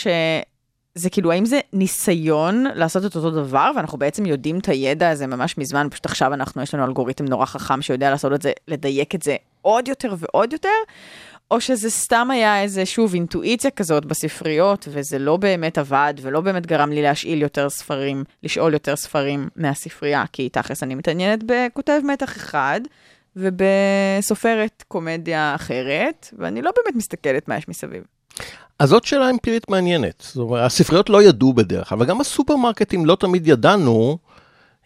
שזה כאילו, האם זה ניסיון לעשות את אותו דבר, ואנחנו בעצם יודעים את הידע הזה ממש מזמן, פשוט עכשיו אנחנו, יש לנו אלגוריתם נורא חכם שיודע לעשות את זה, לדייק את זה עוד יותר ועוד יותר, או שזה סתם היה איזה, שוב, אינטואיציה כזאת בספריות, וזה לא באמת עבד, ולא באמת גרם לי להשאיל יותר ספרים, לשאול יותר ספרים מהספרייה, כי תכלס אני מתעניינת בכותב מתח אחד, ובסופרת קומדיה אחרת, ואני לא באמת מסתכלת מה יש מסביב. אז זאת שאלה אמפירית מעניינת. זאת אומרת, הספריות לא ידעו בדרך כלל, וגם הסופרמרקטים לא תמיד ידענו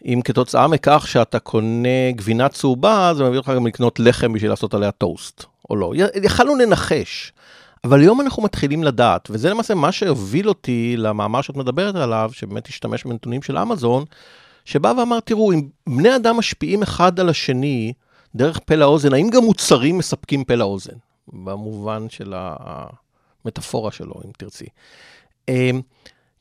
אם כתוצאה מכך שאתה קונה גבינה צהובה, זה מביא אותך גם לקנות לחם בשביל לעשות עליה טוסט, או לא. יכלנו לנחש. אבל היום אנחנו מתחילים לדעת, וזה למעשה מה שהוביל אותי למאמר שאת מדברת עליו, שבאמת השתמש בנתונים של אמזון, שבא ואמר, תראו, אם בני אדם משפיעים אחד על השני דרך פה לאוזן, האם גם מוצרים מספקים פה לאוזן? במובן של המטאפורה שלו, אם תרצי. אמ,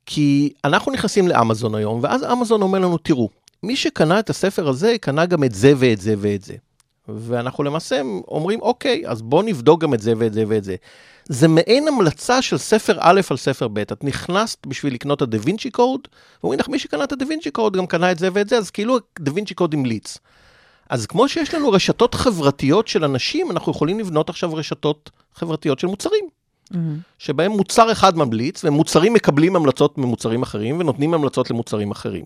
כי אנחנו נכנסים לאמזון היום, ואז אמזון אומר לנו, תראו, מי שקנה את הספר הזה, קנה גם את זה ואת זה ואת זה. ואנחנו למעשה אומרים, אוקיי, אז בואו נבדוק גם את זה ואת זה ואת זה. זה מעין המלצה של ספר א' על ספר ב'. את נכנסת בשביל לקנות את הדה וינצ'י קוד, ואומרים לך, מי שקנה את הדה וינצ'י קוד גם קנה את זה ואת זה, אז כאילו דה וינצ'י קוד המליץ. אז כמו שיש לנו רשתות חברתיות של אנשים, אנחנו יכולים לבנות עכשיו רשתות חברתיות של מוצרים. שבהם מוצר אחד ממליץ, ומוצרים מקבלים המלצות ממוצרים אחרים, ונותנים המלצות למוצרים אחרים.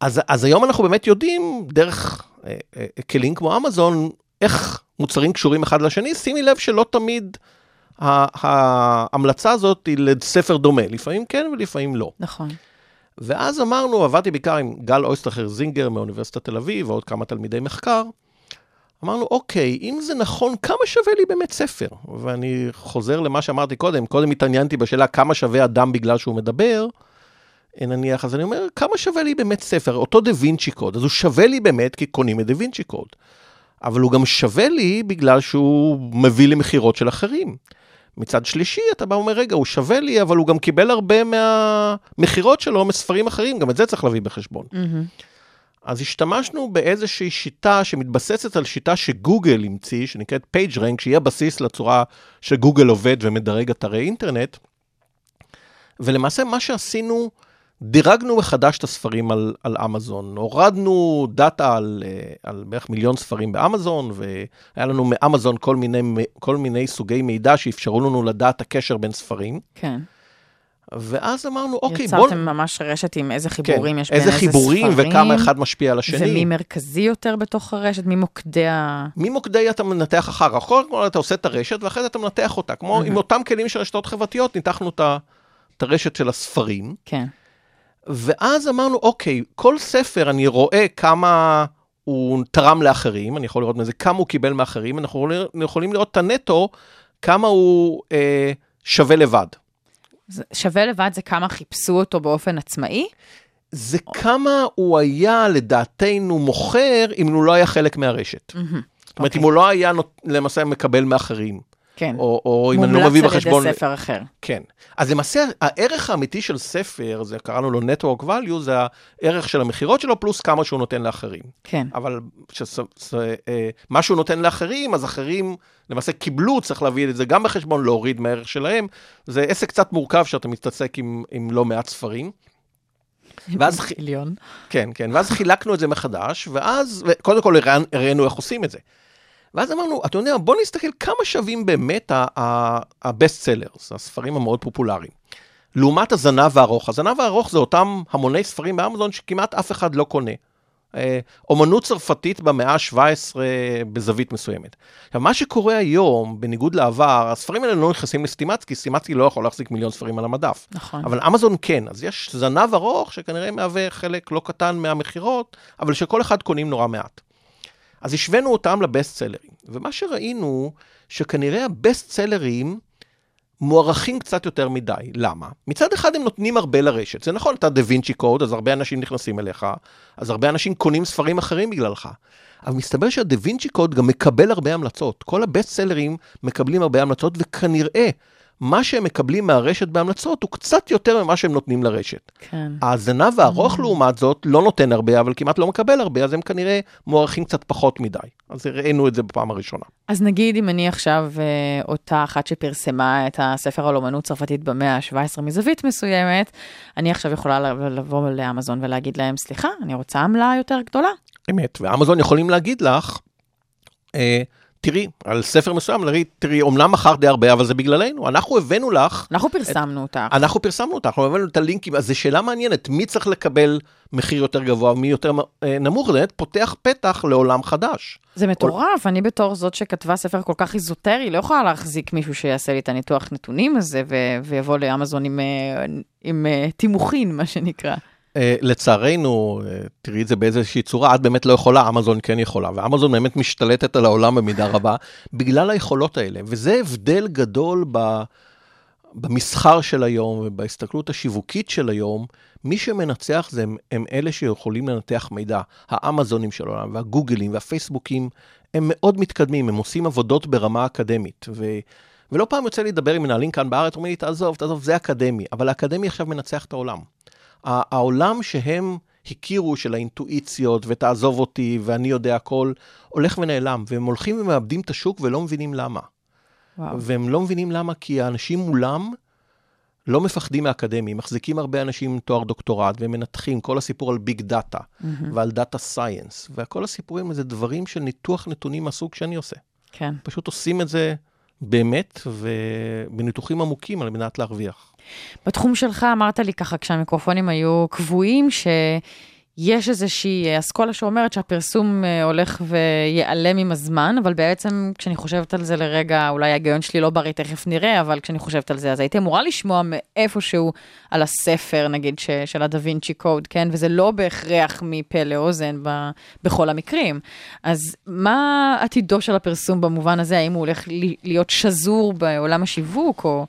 אז, אז היום אנחנו באמת יודעים, דרך אה, אה, כלים כמו אמזון, איך מוצרים קשורים אחד לשני, שימי לב שלא תמיד ההמלצה הזאת היא לספר דומה, לפעמים כן ולפעמים לא. נכון. ואז אמרנו, עבדתי בעיקר עם גל אויסטרחר זינגר מאוניברסיטת תל אביב, ועוד כמה תלמידי מחקר. אמרנו, אוקיי, אם זה נכון, כמה שווה לי באמת ספר? ואני חוזר למה שאמרתי קודם, קודם התעניינתי בשאלה כמה שווה אדם בגלל שהוא מדבר, אה, נניח, אז אני אומר, כמה שווה לי באמת ספר? אותו דה וינצ'י קוד, אז הוא שווה לי באמת כי קונים את דה וינצ'י קוד. אבל הוא גם שווה לי בגלל שהוא מביא למכירות של אחרים. מצד שלישי, אתה בא ואומר, רגע, הוא שווה לי, אבל הוא גם קיבל הרבה מהמכירות שלו מספרים אחרים, גם את זה צריך להביא בחשבון. אז השתמשנו באיזושהי שיטה שמתבססת על שיטה שגוגל המציא, שנקראת PageRank, שהיא הבסיס לצורה שגוגל עובד ומדרג אתרי אינטרנט. ולמעשה מה שעשינו, דירגנו מחדש את הספרים על, על אמזון. הורדנו דאטה על, אה, על בערך מיליון ספרים באמזון, והיה לנו מאמזון כל מיני, כל מיני סוגי מידע שאפשרו לנו לדעת הקשר בין ספרים. כן. ואז אמרנו, אוקיי, בואו... יצרתם ממש רשת עם איזה חיבורים יש בין איזה איזה חיבורים ספרים. וכמה אחד משפיע על השני. ומי מרכזי יותר בתוך הרשת? מי מוקדי ה... ממוקדי אתה מנתח אחר כך. כל אתה עושה את הרשת, ואחרי זה אתה מנתח אותה. כמו עם אותם כלים של רשתות חברתיות, ניתחנו את ה- את הרשת של הספרים, כן. ואז אמרנו, אוקיי, כל ספר אני רואה כמה הוא תרם לאחרים, אני יכול לראות מזה כמה הוא קיבל מאחרים, אנחנו יכולים לראות את הנטו, כמה הוא אה, שווה לבד. שווה לבד זה כמה חיפשו אותו באופן עצמאי? זה כמה הוא היה, לדעתנו, מוכר, אם הוא לא היה חלק מהרשת. זאת אומרת, אוקיי. אם הוא לא היה נות- למעשה מקבל מאחרים. כן. או, או אם אני לא מביא מומלץ על בחשבון... ידי ספר אחר. כן. אז למעשה, הערך האמיתי של ספר, זה קראנו לו Network Value, זה הערך של המכירות שלו, פלוס כמה שהוא נותן לאחרים. כן. אבל שס, ס, אה, מה שהוא נותן לאחרים, אז אחרים למעשה קיבלו, צריך להביא את זה גם בחשבון, להוריד מהערך שלהם. זה עסק קצת מורכב שאתה מתעסק עם, עם לא מעט ספרים. ואז. כן, כן, ואז חילקנו את זה מחדש, ואז, קודם כל הראינו איך עושים את זה. ואז אמרנו, אתה יודע, בוא נסתכל כמה שווים באמת ה-best sellers, הספרים המאוד פופולריים. לעומת הזנב הארוך. הזנב הארוך זה אותם המוני ספרים באמזון שכמעט אף אחד לא קונה. אה, אומנות צרפתית במאה ה-17 בזווית מסוימת. עכשיו, מה שקורה היום, בניגוד לעבר, הספרים האלה לא נכנסים לסטימצקי, סטימצקי לא יכול להחזיק מיליון ספרים על המדף. נכון. אבל אמזון כן, אז יש זנב ארוך שכנראה מהווה חלק לא קטן מהמכירות, אבל שכל אחד קונים נורא מעט. אז השווינו אותם לבסט סלרים, ומה שראינו, שכנראה הבסט סלרים מוערכים קצת יותר מדי. למה? מצד אחד הם נותנים הרבה לרשת. זה נכון, אתה דה וינצ'י קוד, אז הרבה אנשים נכנסים אליך, אז הרבה אנשים קונים ספרים אחרים בגללך. אבל מסתבר שהדה וינצ'י קוד גם מקבל הרבה המלצות. כל הבסט סלרים מקבלים הרבה המלצות, וכנראה מה שהם מקבלים מהרשת בהמלצות הוא קצת יותר ממה שהם נותנים לרשת. כן. הזנב הארוך לעומת זאת לא נותן הרבה, אבל כמעט לא מקבל הרבה, אז הם כנראה מוערכים קצת פחות מדי. אז ראינו את זה בפעם הראשונה. אז נגיד אם אני עכשיו אה, אותה אחת שפרסמה את הספר על אומנות צרפתית במאה ה-17 מזווית מסוימת, אני עכשיו יכולה לבוא לאמזון ולהגיד להם, סליחה, אני רוצה עמלה יותר גדולה. אמת, ואמזון יכולים להגיד לך, אה, תראי, על ספר מסוים, להגיד, תראי, אומנם מכרת די הרבה, אבל זה בגללנו, אנחנו הבאנו לך, אנחנו פרסמנו אותך. אנחנו פרסמנו אותך, אנחנו הבאנו את הלינקים, אז זו שאלה מעניינת, מי צריך לקבל מחיר יותר גבוה ומי יותר אה, נמוך, זה באמת פותח פתח לעולם חדש. זה מטורף, אני בתור זאת שכתבה ספר כל כך איזוטרי, לא יכולה להחזיק מישהו שיעשה לי את הניתוח נתונים הזה ו- ויבוא לאמזון עם, אה, עם אה, תימוכין, מה שנקרא. Uh, לצערנו, uh, תראי את זה באיזושהי צורה, את באמת לא יכולה, אמזון כן יכולה, ואמזון באמת משתלטת על העולם במידה רבה, בגלל היכולות האלה, וזה הבדל גדול ב, במסחר של היום ובהסתכלות השיווקית של היום, מי שמנצח זה הם, הם אלה שיכולים לנתח מידע, האמזונים של העולם והגוגלים והפייסבוקים, הם מאוד מתקדמים, הם עושים עבודות ברמה אקדמית, ו... ולא פעם יוצא לי לדבר עם מנהלים כאן בארץ, אומרים לי, תעזוב, תעזוב, זה אקדמי, אבל האקדמי עכשיו מנצח את העולם. העולם שהם הכירו של האינטואיציות ותעזוב אותי ואני יודע הכל, הולך ונעלם, והם הולכים ומאבדים את השוק ולא מבינים למה. וואו. והם לא מבינים למה, כי האנשים מולם לא מפחדים מהאקדמי, מחזיקים הרבה אנשים עם תואר דוקטורט והם מנתחים כל הסיפור על big data ועל data science, וכל הסיפורים זה דברים של ניתוח נתונים מהסוג שאני עושה. כן. פשוט עושים את זה באמת ובניתוחים עמוקים על מנת להרוויח. בתחום שלך אמרת לי ככה, כשהמיקרופונים היו קבועים, שיש איזושהי אסכולה שאומרת שהפרסום אה, הולך וייעלם עם הזמן, אבל בעצם כשאני חושבת על זה לרגע, אולי ההיגיון שלי לא בריא, תכף נראה, אבל כשאני חושבת על זה, אז הייתי אמורה לשמוע מאיפשהו על הספר, נגיד, ש, של הדה וינצ'י קוד, כן? וזה לא בהכרח מפה לאוזן ב, בכל המקרים. אז מה עתידו של הפרסום במובן הזה? האם הוא הולך להיות שזור בעולם השיווק, או...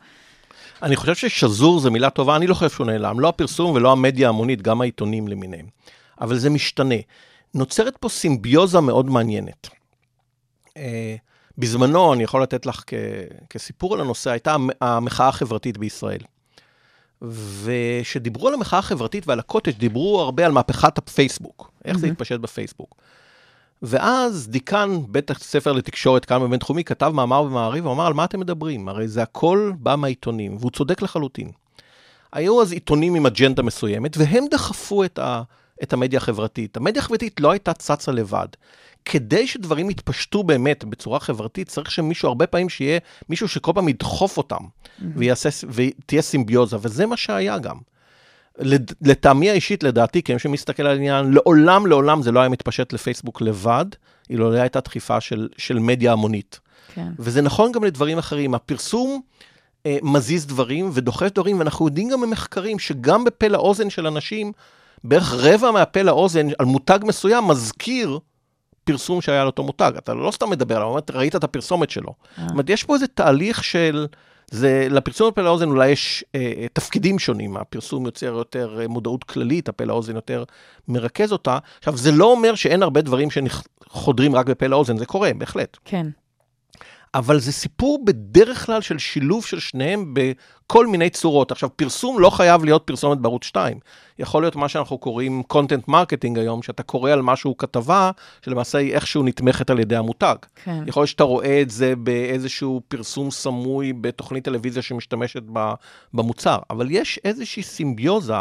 אני חושב ששזור זה מילה טובה, אני לא חושב שהוא נעלם, לא הפרסום ולא המדיה ההמונית, גם העיתונים למיניהם. אבל זה משתנה. נוצרת פה סימביוזה מאוד מעניינת. אה, בזמנו, אני יכול לתת לך כ- כסיפור על הנושא, הייתה המ- המחאה החברתית בישראל. וכשדיברו על המחאה החברתית ועל הקוטג', דיברו הרבה על מהפכת הפייסבוק, איך זה התפשט בפייסבוק. ואז דיקן בית הספר לתקשורת כאן בבינתחומי כתב מאמר במעריב ואמר על מה אתם מדברים? הרי זה הכל בא מהעיתונים, והוא צודק לחלוטין. היו אז עיתונים עם אג'נדה מסוימת, והם דחפו את, ה, את המדיה החברתית. המדיה החברתית לא הייתה צצה לבד. כדי שדברים יתפשטו באמת בצורה חברתית, צריך שמישהו, הרבה פעמים שיהיה מישהו שכל פעם ידחוף אותם, ויעשה, ותהיה סימביוזה, וזה מה שהיה גם. לטעמי האישית, לדעתי, כמי שמסתכל על העניין, לעולם, לעולם זה לא היה מתפשט לפייסבוק לבד, אילולא הייתה דחיפה של, של מדיה המונית. כן. וזה נכון גם לדברים אחרים. הפרסום אה, מזיז דברים ודוחף דברים, ואנחנו יודעים גם ממחקרים שגם בפה לאוזן של אנשים, בערך רבע מהפה לאוזן על מותג מסוים מזכיר פרסום שהיה על אותו מותג. אתה לא סתם מדבר עליו, ראית את הפרסומת שלו. זאת אומרת, יש פה איזה תהליך של... זה, לפרסום בפה לאוזן אולי יש אה, אה, תפקידים שונים, הפרסום יוצר יותר אה, מודעות כללית, הפה לאוזן יותר מרכז אותה. עכשיו, זה לא אומר שאין הרבה דברים שחודרים רק בפה לאוזן, זה קורה, בהחלט. כן. אבל זה סיפור בדרך כלל של שילוב של שניהם בכל מיני צורות. עכשיו, פרסום לא חייב להיות פרסומת בערוץ 2. יכול להיות מה שאנחנו קוראים content marketing היום, שאתה קורא על משהו כתבה, שלמעשה היא איכשהו נתמכת על ידי המותג. כן. יכול להיות שאתה רואה את זה באיזשהו פרסום סמוי בתוכנית טלוויזיה שמשתמשת במוצר, אבל יש איזושהי סימביוזה.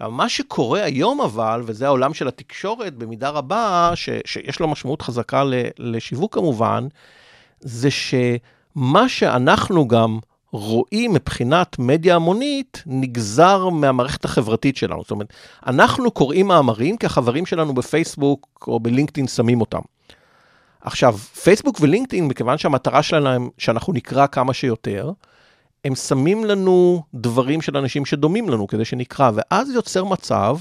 מה שקורה היום אבל, וזה העולם של התקשורת במידה רבה, ש, שיש לו משמעות חזקה ל, לשיווק כמובן, זה שמה שאנחנו גם רואים מבחינת מדיה המונית, נגזר מהמערכת החברתית שלנו. זאת אומרת, אנחנו קוראים מאמרים כי החברים שלנו בפייסבוק או בלינקדאין שמים אותם. עכשיו, פייסבוק ולינקדאין, מכיוון שהמטרה שלהם שאנחנו נקרא כמה שיותר, הם שמים לנו דברים של אנשים שדומים לנו כדי שנקרא, ואז יוצר מצב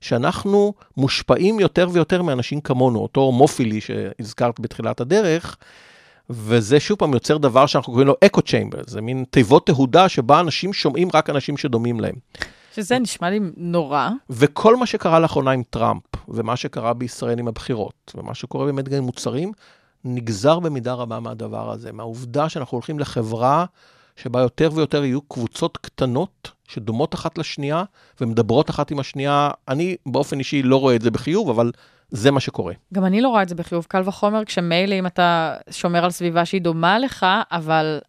שאנחנו מושפעים יותר ויותר מאנשים כמונו, אותו הומופילי שהזכרת בתחילת הדרך, וזה שוב פעם יוצר דבר שאנחנו קוראים לו אקו צ'יימבר, זה מין תיבות תהודה שבה אנשים שומעים רק אנשים שדומים להם. שזה נשמע לי נורא. וכל מה שקרה לאחרונה עם טראמפ, ומה שקרה בישראל עם הבחירות, ומה שקורה באמת גם עם מוצרים, נגזר במידה רבה מהדבר הזה, מהעובדה שאנחנו הולכים לחברה שבה יותר ויותר יהיו קבוצות קטנות שדומות אחת לשנייה ומדברות אחת עם השנייה. אני באופן אישי לא רואה את זה בחיוב, אבל זה מה שקורה. גם אני לא רואה את זה בחיוב. קל וחומר כשמילא אם אתה שומר על סביבה שהיא דומה לך, אבל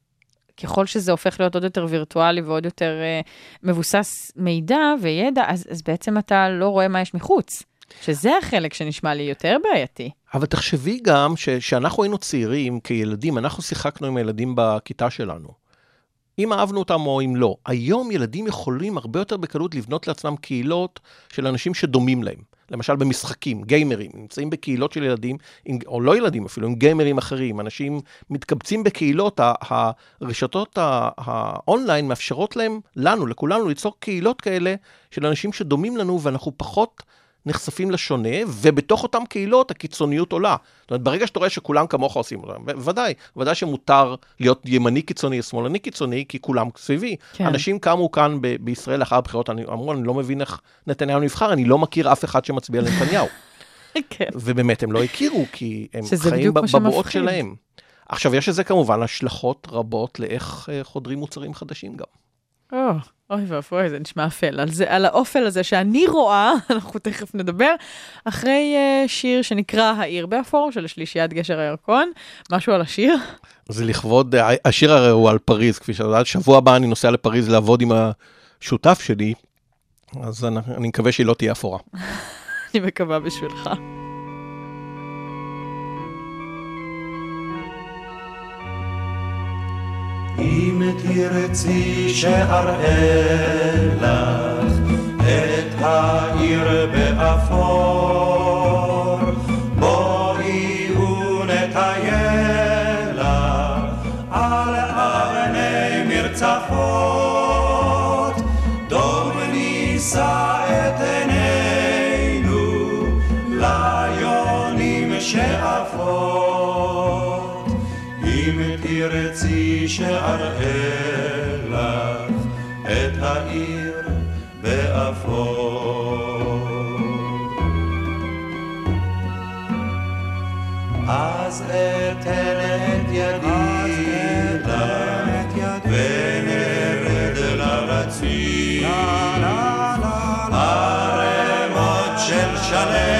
ככל שזה הופך להיות עוד יותר וירטואלי ועוד יותר uh, מבוסס מידע וידע, אז, אז בעצם אתה לא רואה מה יש מחוץ. שזה החלק שנשמע לי יותר בעייתי. אבל תחשבי גם שכשאנחנו היינו צעירים כילדים, אנחנו שיחקנו עם הילדים בכיתה שלנו. אם אהבנו אותם או אם לא. היום ילדים יכולים הרבה יותר בקלות לבנות לעצמם קהילות של אנשים שדומים להם. למשל במשחקים, גיימרים, נמצאים בקהילות של ילדים, עם, או לא ילדים אפילו, עם גיימרים אחרים, אנשים מתקבצים בקהילות, הרשתות האונליין מאפשרות להם, לנו, לכולנו, ליצור קהילות כאלה של אנשים שדומים לנו, ואנחנו פחות נחשפים לשונה, ובתוך אותן קהילות הקיצוניות עולה. זאת אומרת, ברגע שאתה רואה שכולם כמוך עושים אותם, ודאי, ודאי שמותר להיות ימני קיצוני שמאלני קיצוני, כי כולם סביבי. כן. אנשים קמו כאן ב- בישראל לאחר הבחירות, אני- אמרו, אני לא מבין איך נתניהו נבחר, אני לא מכיר אף אחד שמצביע לנתניהו. כן. ובאמת, הם לא הכירו, כי הם חיים בבועות שמפחיד. שלהם. עכשיו, יש לזה כמובן השלכות רבות לאיך אה, חודרים מוצרים חדשים גם. או, אוי ואבוי, זה נשמע אפל. על, זה, על האופל הזה שאני רואה, אנחנו תכף נדבר, אחרי uh, שיר שנקרא העיר באפור של שלישיית גשר הירקון. משהו על השיר? זה לכבוד, אה, השיר הרי הוא על פריז, כפי שאת יודעת, שבוע הבא אני נוסע לפריז לעבוד עם השותף שלי, אז אני, אני מקווה שהיא לא תהיה אפורה. אני מקווה בשבילך. אם תרצי שאראה לך את העיר באפור, בואי ונטייל לך על אבני מרצפות, דום נישא שאראה לך את העיר באפור. אז אתן את ידי לך ונרד לרציף ערמות של שלכת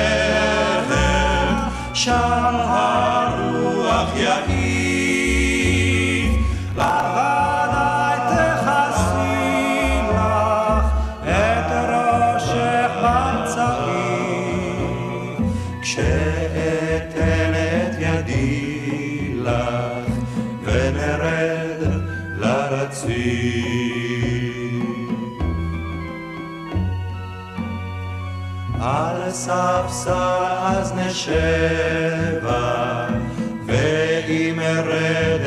ספסל אז נשבה, ואם ארד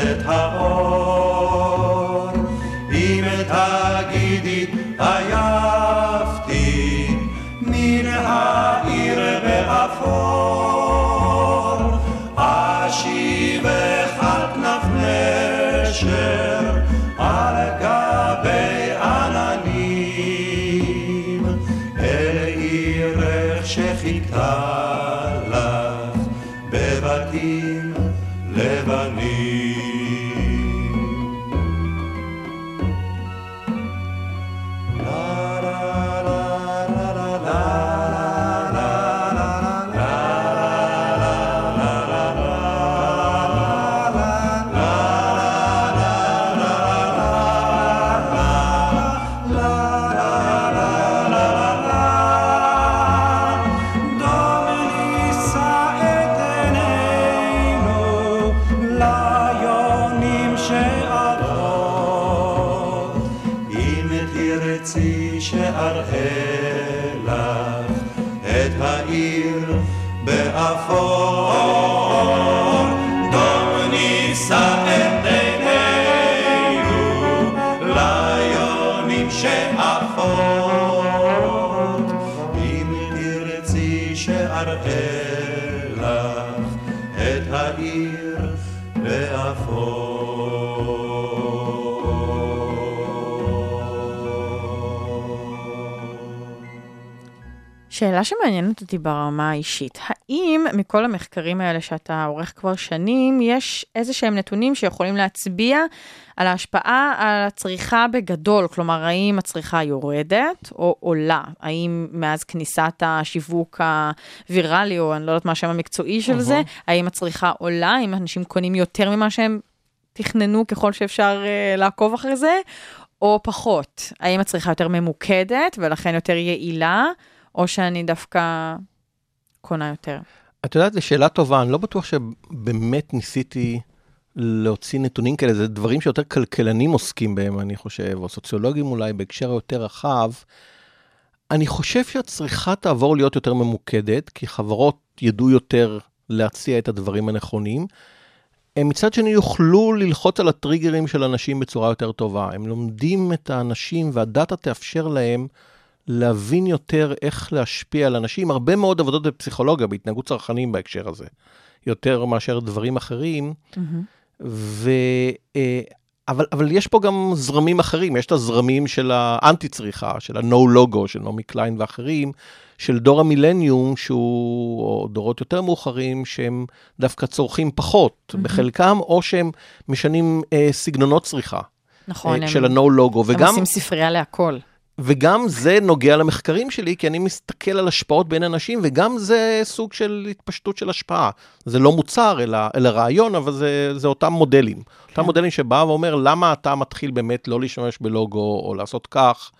שאלה שמעניינת אותי ברמה האישית, האם מכל המחקרים האלה שאתה עורך כבר שנים, יש איזה שהם נתונים שיכולים להצביע על ההשפעה על הצריכה בגדול? כלומר, האם הצריכה יורדת או עולה? האם מאז כניסת השיווק הוויראלי, או אני לא יודעת מה השם המקצועי של זה, האם הצריכה עולה? האם אנשים קונים יותר ממה שהם תכננו ככל שאפשר uh, לעקוב אחרי זה, או פחות? האם הצריכה יותר ממוקדת ולכן יותר יעילה? או שאני דווקא קונה יותר. את יודעת, זו שאלה טובה, אני לא בטוח שבאמת ניסיתי להוציא נתונים כאלה, זה דברים שיותר כלכלנים עוסקים בהם, אני חושב, או סוציולוגים אולי, בהקשר היותר רחב. אני חושב שהצריכה תעבור להיות יותר ממוקדת, כי חברות ידעו יותר להציע את הדברים הנכונים. הם מצד שני יוכלו ללחוץ על הטריגרים של אנשים בצורה יותר טובה. הם לומדים את האנשים והדאטה תאפשר להם להבין יותר איך להשפיע על אנשים. הרבה מאוד עבודות בפסיכולוגיה, בהתנהגות צרכנים בהקשר הזה, יותר מאשר דברים אחרים. ו... אה, אבל, אבל יש פה גם זרמים אחרים, יש את הזרמים של האנטי-צריכה, של ה-No Logo, של נעמי קליין ואחרים, של דור המילניום, שהוא, או דורות יותר מאוחרים, שהם דווקא צורכים פחות, mm-hmm. בחלקם, או שהם משנים אה, סגנונות צריכה. נכון, אה, הם, של ה-No Logo, הם וגם... עושים ספרייה להכל. וגם זה נוגע למחקרים שלי, כי אני מסתכל על השפעות בין אנשים, וגם זה סוג של התפשטות של השפעה. זה לא מוצר, אלא, אלא רעיון, אבל זה, זה אותם מודלים. כן. אותם מודלים שבא ואומר, למה אתה מתחיל באמת לא להשתמש בלוגו, או לעשות כך,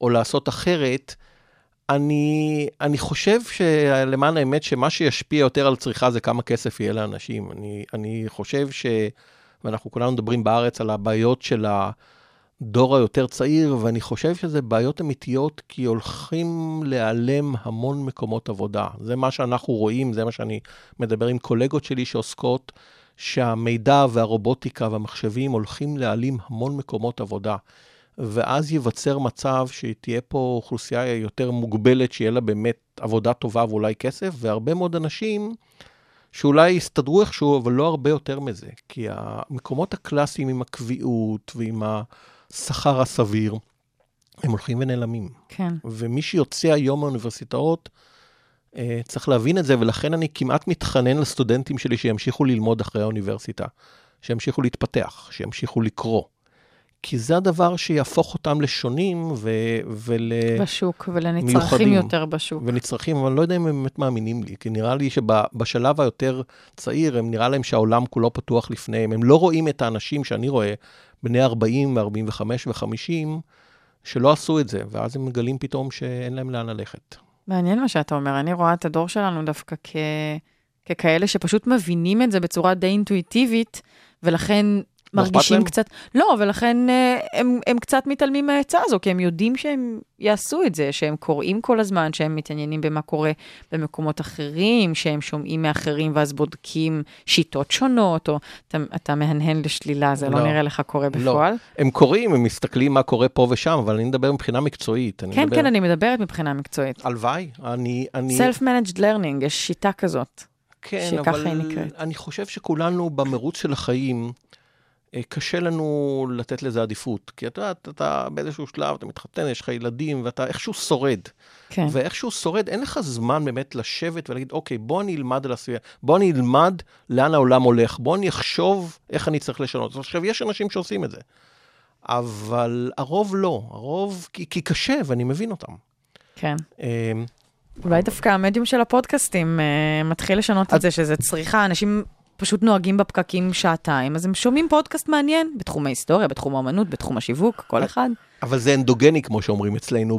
או לעשות אחרת. אני, אני חושב שלמען האמת, שמה שישפיע יותר על צריכה זה כמה כסף יהיה לאנשים. אני, אני חושב ש... ואנחנו כולנו מדברים בארץ על הבעיות של ה... דור היותר צעיר, ואני חושב שזה בעיות אמיתיות, כי הולכים להיעלם המון מקומות עבודה. זה מה שאנחנו רואים, זה מה שאני מדבר עם קולגות שלי שעוסקות, שהמידע והרובוטיקה והמחשבים הולכים להעלים המון מקומות עבודה. ואז ייווצר מצב שתהיה פה אוכלוסייה יותר מוגבלת, שיהיה לה באמת עבודה טובה ואולי כסף, והרבה מאוד אנשים שאולי יסתדרו איכשהו, אבל לא הרבה יותר מזה. כי המקומות הקלאסיים עם הקביעות ועם ה... השכר הסביר, הם הולכים ונעלמים. כן. ומי שיוצא היום מהאוניברסיטאות, אה, צריך להבין את זה, ולכן אני כמעט מתחנן לסטודנטים שלי שימשיכו ללמוד אחרי האוניברסיטה, שימשיכו להתפתח, שימשיכו לקרוא. כי זה הדבר שיהפוך אותם לשונים ו... ול... בשוק, ולנצרכים יותר בשוק. ונצרכים, אבל אני לא יודע אם הם באמת מאמינים לי, כי נראה לי שבשלב היותר צעיר, הם נראה להם שהעולם כולו פתוח לפניהם. הם לא רואים את האנשים שאני רואה, בני 40 ו-45 ו-50, שלא עשו את זה, ואז הם מגלים פתאום שאין להם לאן ללכת. מעניין מה שאתה אומר, אני רואה את הדור שלנו דווקא כ... ככאלה שפשוט מבינים את זה בצורה די אינטואיטיבית, ולכן מרגישים להם? קצת, לא, ולכן אה, הם, הם קצת מתעלמים מהעצה הזו, כי הם יודעים שהם יעשו את זה, שהם קוראים כל הזמן, שהם מתעניינים במה קורה במקומות אחרים, שהם שומעים מאחרים ואז בודקים שיטות שונות, או אתה, אתה מהנהן לשלילה, זה לא, לא. נראה לך קורה לא. בפועל? הם קוראים, הם מסתכלים מה קורה פה ושם, אבל אני מדבר מבחינה מקצועית. אני כן, מדבר... כן, אני מדברת מבחינה מקצועית. הלוואי, אני... אני... Self-managed learning, יש שיטה כזאת. כן, אבל. אני חושב שכולנו במרוץ של החיים, קשה לנו לתת לזה עדיפות. כי את יודעת, אתה באיזשהו שלב, אתה מתחתן, יש לך ילדים, ואתה איכשהו שורד. כן. ואיכשהו שורד, אין לך זמן באמת לשבת ולהגיד, אוקיי, בוא אני אלמד על הסביבה, בוא אני אלמד לאן העולם הולך, בוא אני אחשוב איך אני צריך לשנות. עכשיו, יש אנשים שעושים את זה, אבל הרוב לא, הרוב, כי, כי קשה, ואני מבין אותם. כן. אה, אולי דווקא המדיום של הפודקאסטים אה, מתחיל לשנות את את- זה, שזה צריכה, אנשים פשוט נוהגים בפקקים שעתיים, אז הם שומעים פודקאסט מעניין בתחום ההיסטוריה, בתחום האמנות, בתחום השיווק, כל אחד. אבל זה אנדוגני, כמו שאומרים אצלנו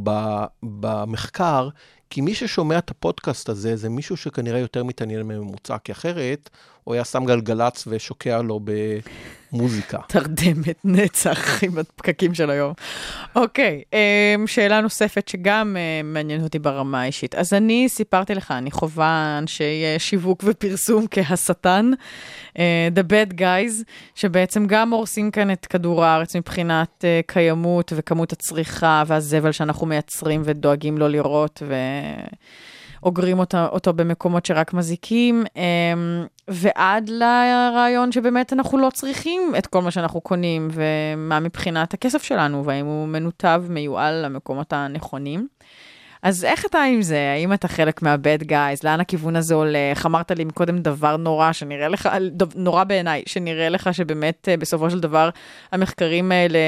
במחקר, כי מי ששומע את הפודקאסט הזה, זה מישהו שכנראה יותר מתעניין מממוצע, כי אחרת הוא היה שם גלגלצ ושוקע לו במוזיקה. תרדמת נצח עם הפקקים של היום. אוקיי, אמ, שאלה נוספת שגם אה, מעניינת אותי ברמה האישית. אז אני סיפרתי לך, אני חווה אנשי אה, שיווק ופרסום כהשטן, אה, The Bad Guys, שבעצם גם הורסים כאן את כדור הארץ מבחינת קיימות וכמות הצריכה והזבל שאנחנו מייצרים ודואגים לא לראות. ו... אוגרים אותו, אותו במקומות שרק מזיקים, אמ, ועד לרעיון שבאמת אנחנו לא צריכים את כל מה שאנחנו קונים, ומה מבחינת הכסף שלנו, והאם הוא מנותב, מיועל למקומות הנכונים. אז איך אתה עם זה? האם אתה חלק מה-bad guys? לאן הכיוון הזה הולך? אמרת לי קודם דבר נורא שנראה לך, נורא בעיניי, שנראה לך שבאמת אה, בסופו של דבר המחקרים האלה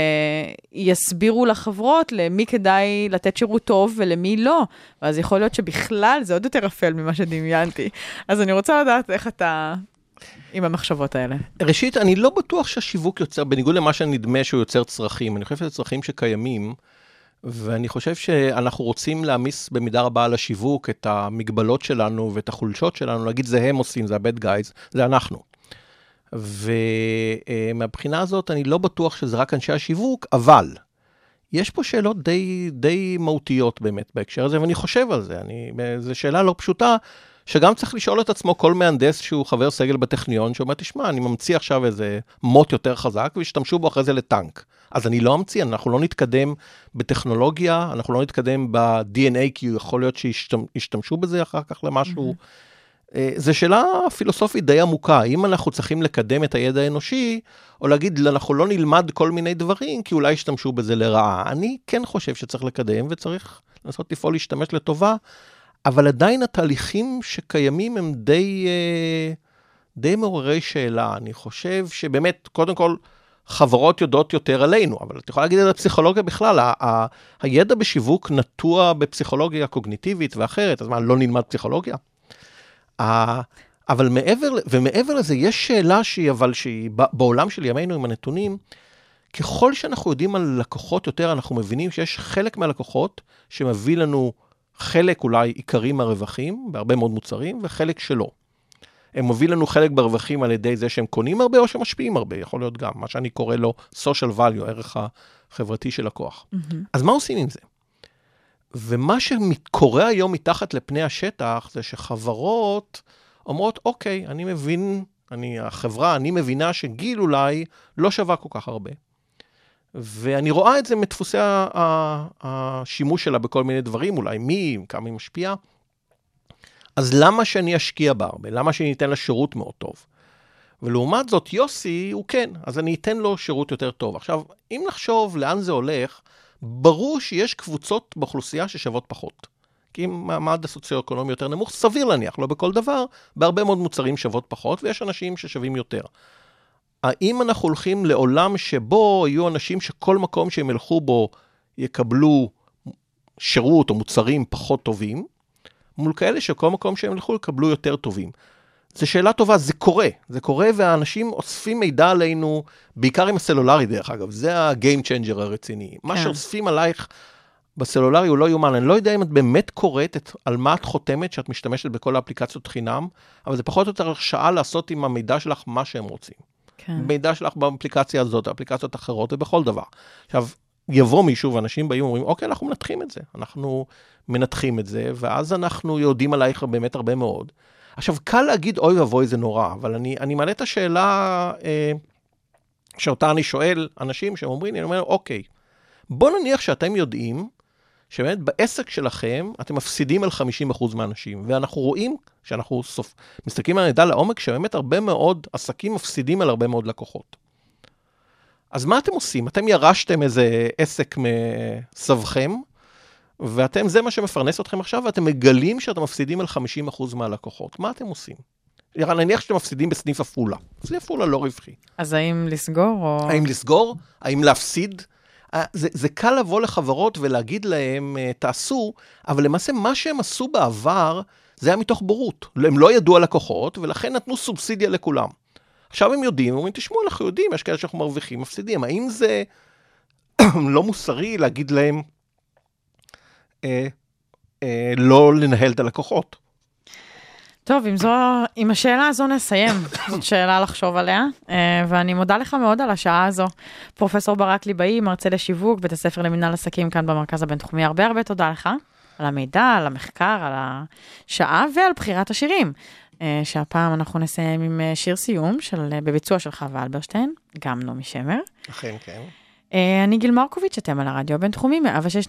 יסבירו לחברות למי כדאי לתת שירות טוב ולמי לא. ואז יכול להיות שבכלל זה עוד יותר אפל ממה שדמיינתי. אז אני רוצה לדעת איך אתה עם המחשבות האלה. ראשית, אני לא בטוח שהשיווק יוצר, בניגוד למה שנדמה שהוא יוצר צרכים, אני חושב שזה צרכים שקיימים, ואני חושב שאנחנו רוצים להעמיס במידה רבה על השיווק את המגבלות שלנו ואת החולשות שלנו, להגיד זה הם עושים, זה ה-bad guys, זה אנחנו. ומהבחינה הזאת אני לא בטוח שזה רק אנשי השיווק, אבל יש פה שאלות די, די מהותיות באמת בהקשר הזה, ואני חושב על זה. אני, זו שאלה לא פשוטה, שגם צריך לשאול את עצמו כל מהנדס שהוא חבר סגל בטכניון, שאומר, תשמע, אני ממציא עכשיו איזה מוט יותר חזק, וישתמשו בו אחרי זה לטנק. אז אני לא אמציא, אנחנו לא נתקדם בטכנולוגיה, אנחנו לא נתקדם ב-DNA, כי יכול להיות שישתמשו בזה אחר כך למשהו. אה, זו שאלה פילוסופית די עמוקה, האם אנחנו צריכים לקדם את הידע האנושי, או להגיד, אנחנו לא נלמד כל מיני דברים, כי אולי ישתמשו בזה לרעה. אני כן חושב שצריך לקדם, וצריך לנסות לפעול להשתמש לטובה, אבל עדיין התהליכים שקיימים הם די, אה, די מעוררי שאלה. אני חושב שבאמת, קודם כל, חברות יודעות יותר עלינו, אבל את יכולה להגיד את זה בפסיכולוגיה בכלל, ה- ה- הידע בשיווק נטוע בפסיכולוגיה קוגניטיבית ואחרת, אז מה, לא נלמד פסיכולוגיה? ה- אבל מעבר, ומעבר לזה, יש שאלה שהיא, אבל שהיא בעולם של ימינו עם הנתונים, ככל שאנחנו יודעים על לקוחות יותר, אנחנו מבינים שיש חלק מהלקוחות שמביא לנו חלק אולי עיקרי מהרווחים, בהרבה מאוד מוצרים, וחלק שלא. הם מוביל לנו חלק ברווחים על ידי זה שהם קונים הרבה או שמשפיעים הרבה, יכול להיות גם, מה שאני קורא לו social value, הערך החברתי של לקוח. אז מה עושים עם זה? ומה שקורה היום מתחת לפני השטח זה שחברות אומרות, אוקיי, אני מבין, אני, החברה, אני מבינה שגיל אולי לא שווה כל כך הרבה. ואני רואה את זה מדפוסי השימוש שלה בכל מיני דברים, אולי מי, כמה היא משפיעה. אז למה שאני אשקיע בה הרבה? למה שאני אתן לה שירות מאוד טוב? ולעומת זאת, יוסי הוא כן, אז אני אתן לו שירות יותר טוב. עכשיו, אם נחשוב לאן זה הולך, ברור שיש קבוצות באוכלוסייה ששוות פחות. כי אם מעמד הסוציו-אקונומי יותר נמוך, סביר להניח, לא בכל דבר, בהרבה מאוד מוצרים שוות פחות, ויש אנשים ששווים יותר. האם אנחנו הולכים לעולם שבו יהיו אנשים שכל מקום שהם ילכו בו יקבלו שירות או מוצרים פחות טובים, מול כאלה שכל מקום שהם ילכו יקבלו יותר טובים? זו שאלה טובה, זה קורה. זה קורה והאנשים אוספים מידע עלינו, בעיקר עם הסלולרי דרך אגב, זה ה-game changer הרציני. מה כן. שאוספים עלייך בסלולרי הוא לא יאומן. אני לא יודע אם את באמת קוראת את, על מה את חותמת שאת משתמשת בכל האפליקציות חינם, אבל זה פחות או יותר שעה לעשות עם המידע שלך מה שהם רוצים. כן. מידע שלך באפליקציה הזאת, אפליקציות אחרות ובכל דבר. עכשיו, יבוא מישהו ואנשים באים ואומרים, אוקיי, אנחנו מנתחים את זה. אנחנו מנתחים את זה, ואז אנחנו יודעים עלייך באמת הרבה מאוד. עכשיו, קל להגיד, אוי ואבוי, זה נורא, אבל אני, אני מעלה את השאלה אה, שאותה אני שואל אנשים שהם אומרים לי, אני אומר, אוקיי, בוא נניח שאתם יודעים שבאמת בעסק שלכם אתם מפסידים על 50% מהאנשים, ואנחנו רואים, כשאנחנו סופ... מסתכלים על המידע לעומק, שבאמת הרבה מאוד עסקים מפסידים על הרבה מאוד לקוחות. אז מה אתם עושים? אתם ירשתם איזה עסק מסבכם, ואתם, זה מה שמפרנס אתכם עכשיו, ואתם מגלים שאתם מפסידים על 50% מהלקוחות. מה אתם עושים? נניח שאתם מפסידים בסניף עפולה. סניף עפולה לא רווחי. אז האם לסגור או... האם לסגור? האם להפסיד? אה, זה, זה קל לבוא לחברות ולהגיד להם, אה, תעשו, אבל למעשה מה שהם עשו בעבר, זה היה מתוך בורות. הם לא ידעו על לקוחות, ולכן נתנו סובסידיה לכולם. עכשיו הם יודעים, אומרים, תשמעו, אנחנו יודעים, יש כאלה שאנחנו מרוויחים, מפסידים. האם זה לא מוסרי להגיד להם אה, אה, לא לנהל את הלקוחות? טוב, עם, זו, עם השאלה הזו נסיים. זאת שאלה לחשוב עליה, אה, ואני מודה לך מאוד על השעה הזו. פרופסור ברק ליבאי, מרצה לשיווק, בית הספר למנהל עסקים כאן במרכז הבינתחומי. הרבה הרבה תודה לך על המידע, על המחקר, על השעה ועל בחירת השירים. אה, שהפעם אנחנו נסיים עם אה, שיר סיום של, בביצוע של חווה אלברשטיין, גם נעמי שמר. אכן, כן. אני גיל מרקוביץ', אתם על הרדיו הבינתחומי,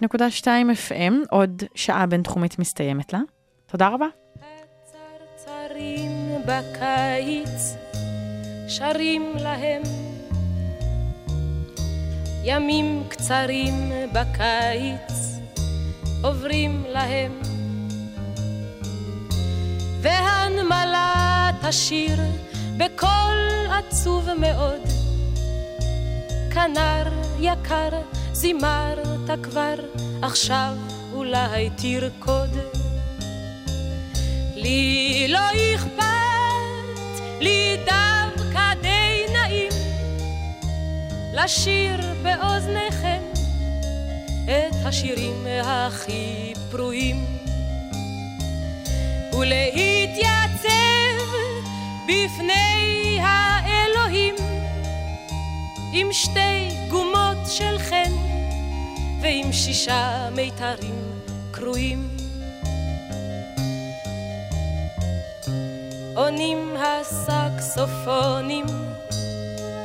106.2 FM, עוד שעה בינתחומית מסתיימת לה. תודה רבה. הצרצרים בקיץ שרים להם. ימים קצרים בקיץ עוברים להם. והנמלה תשיר בקול עצוב מאוד. כנר יקר זימרת כבר עכשיו אולי תרקוד לי לא אכפת, לי דווקא די נעים לשיר באוזניכם את השירים הכי פרועים ולהתייצב בפני האלוהים עם שתי גומות של חן ועם שישה מיתרים קרועים עונים הסקסופונים,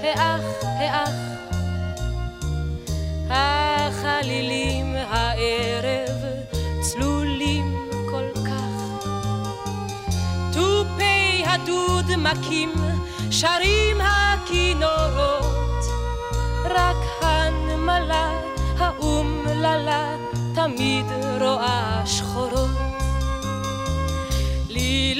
האח, האח. החלילים הערב צלולים כל כך. תופי הדוד מכים, שרים הכינורות, רק הנמלה האומללה תמיד רואה שחורות. לי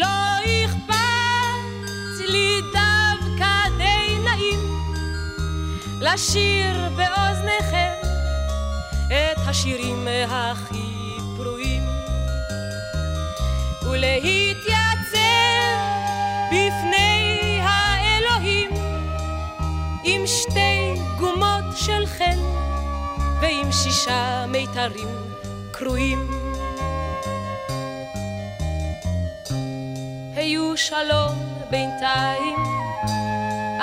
לשיר באוזניכם את השירים הכי פרועים. ולהתייצב בפני האלוהים עם שתי גומות של חן ועם שישה מיתרים קרועים. היו שלום בינתיים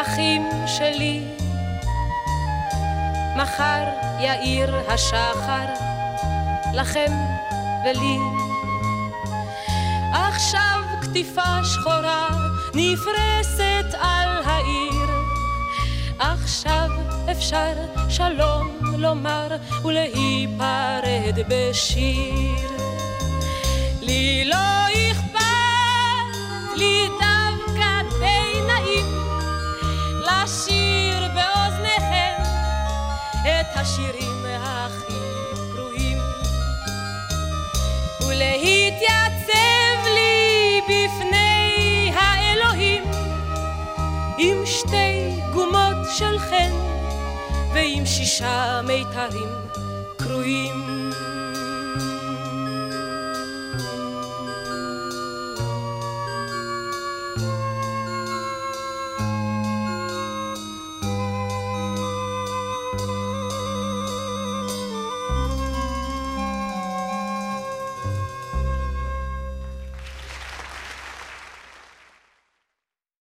אחים שלי מחר יאיר השחר לכם ולי. עכשיו כתיפה שחורה נפרסת על העיר. עכשיו אפשר שלום לומר ולהיפרד בשיר. לי לא השירים הכי פרועים ולהתייצב לי בפני האלוהים עם שתי גומות של חן ועם שישה מיתרים קרועים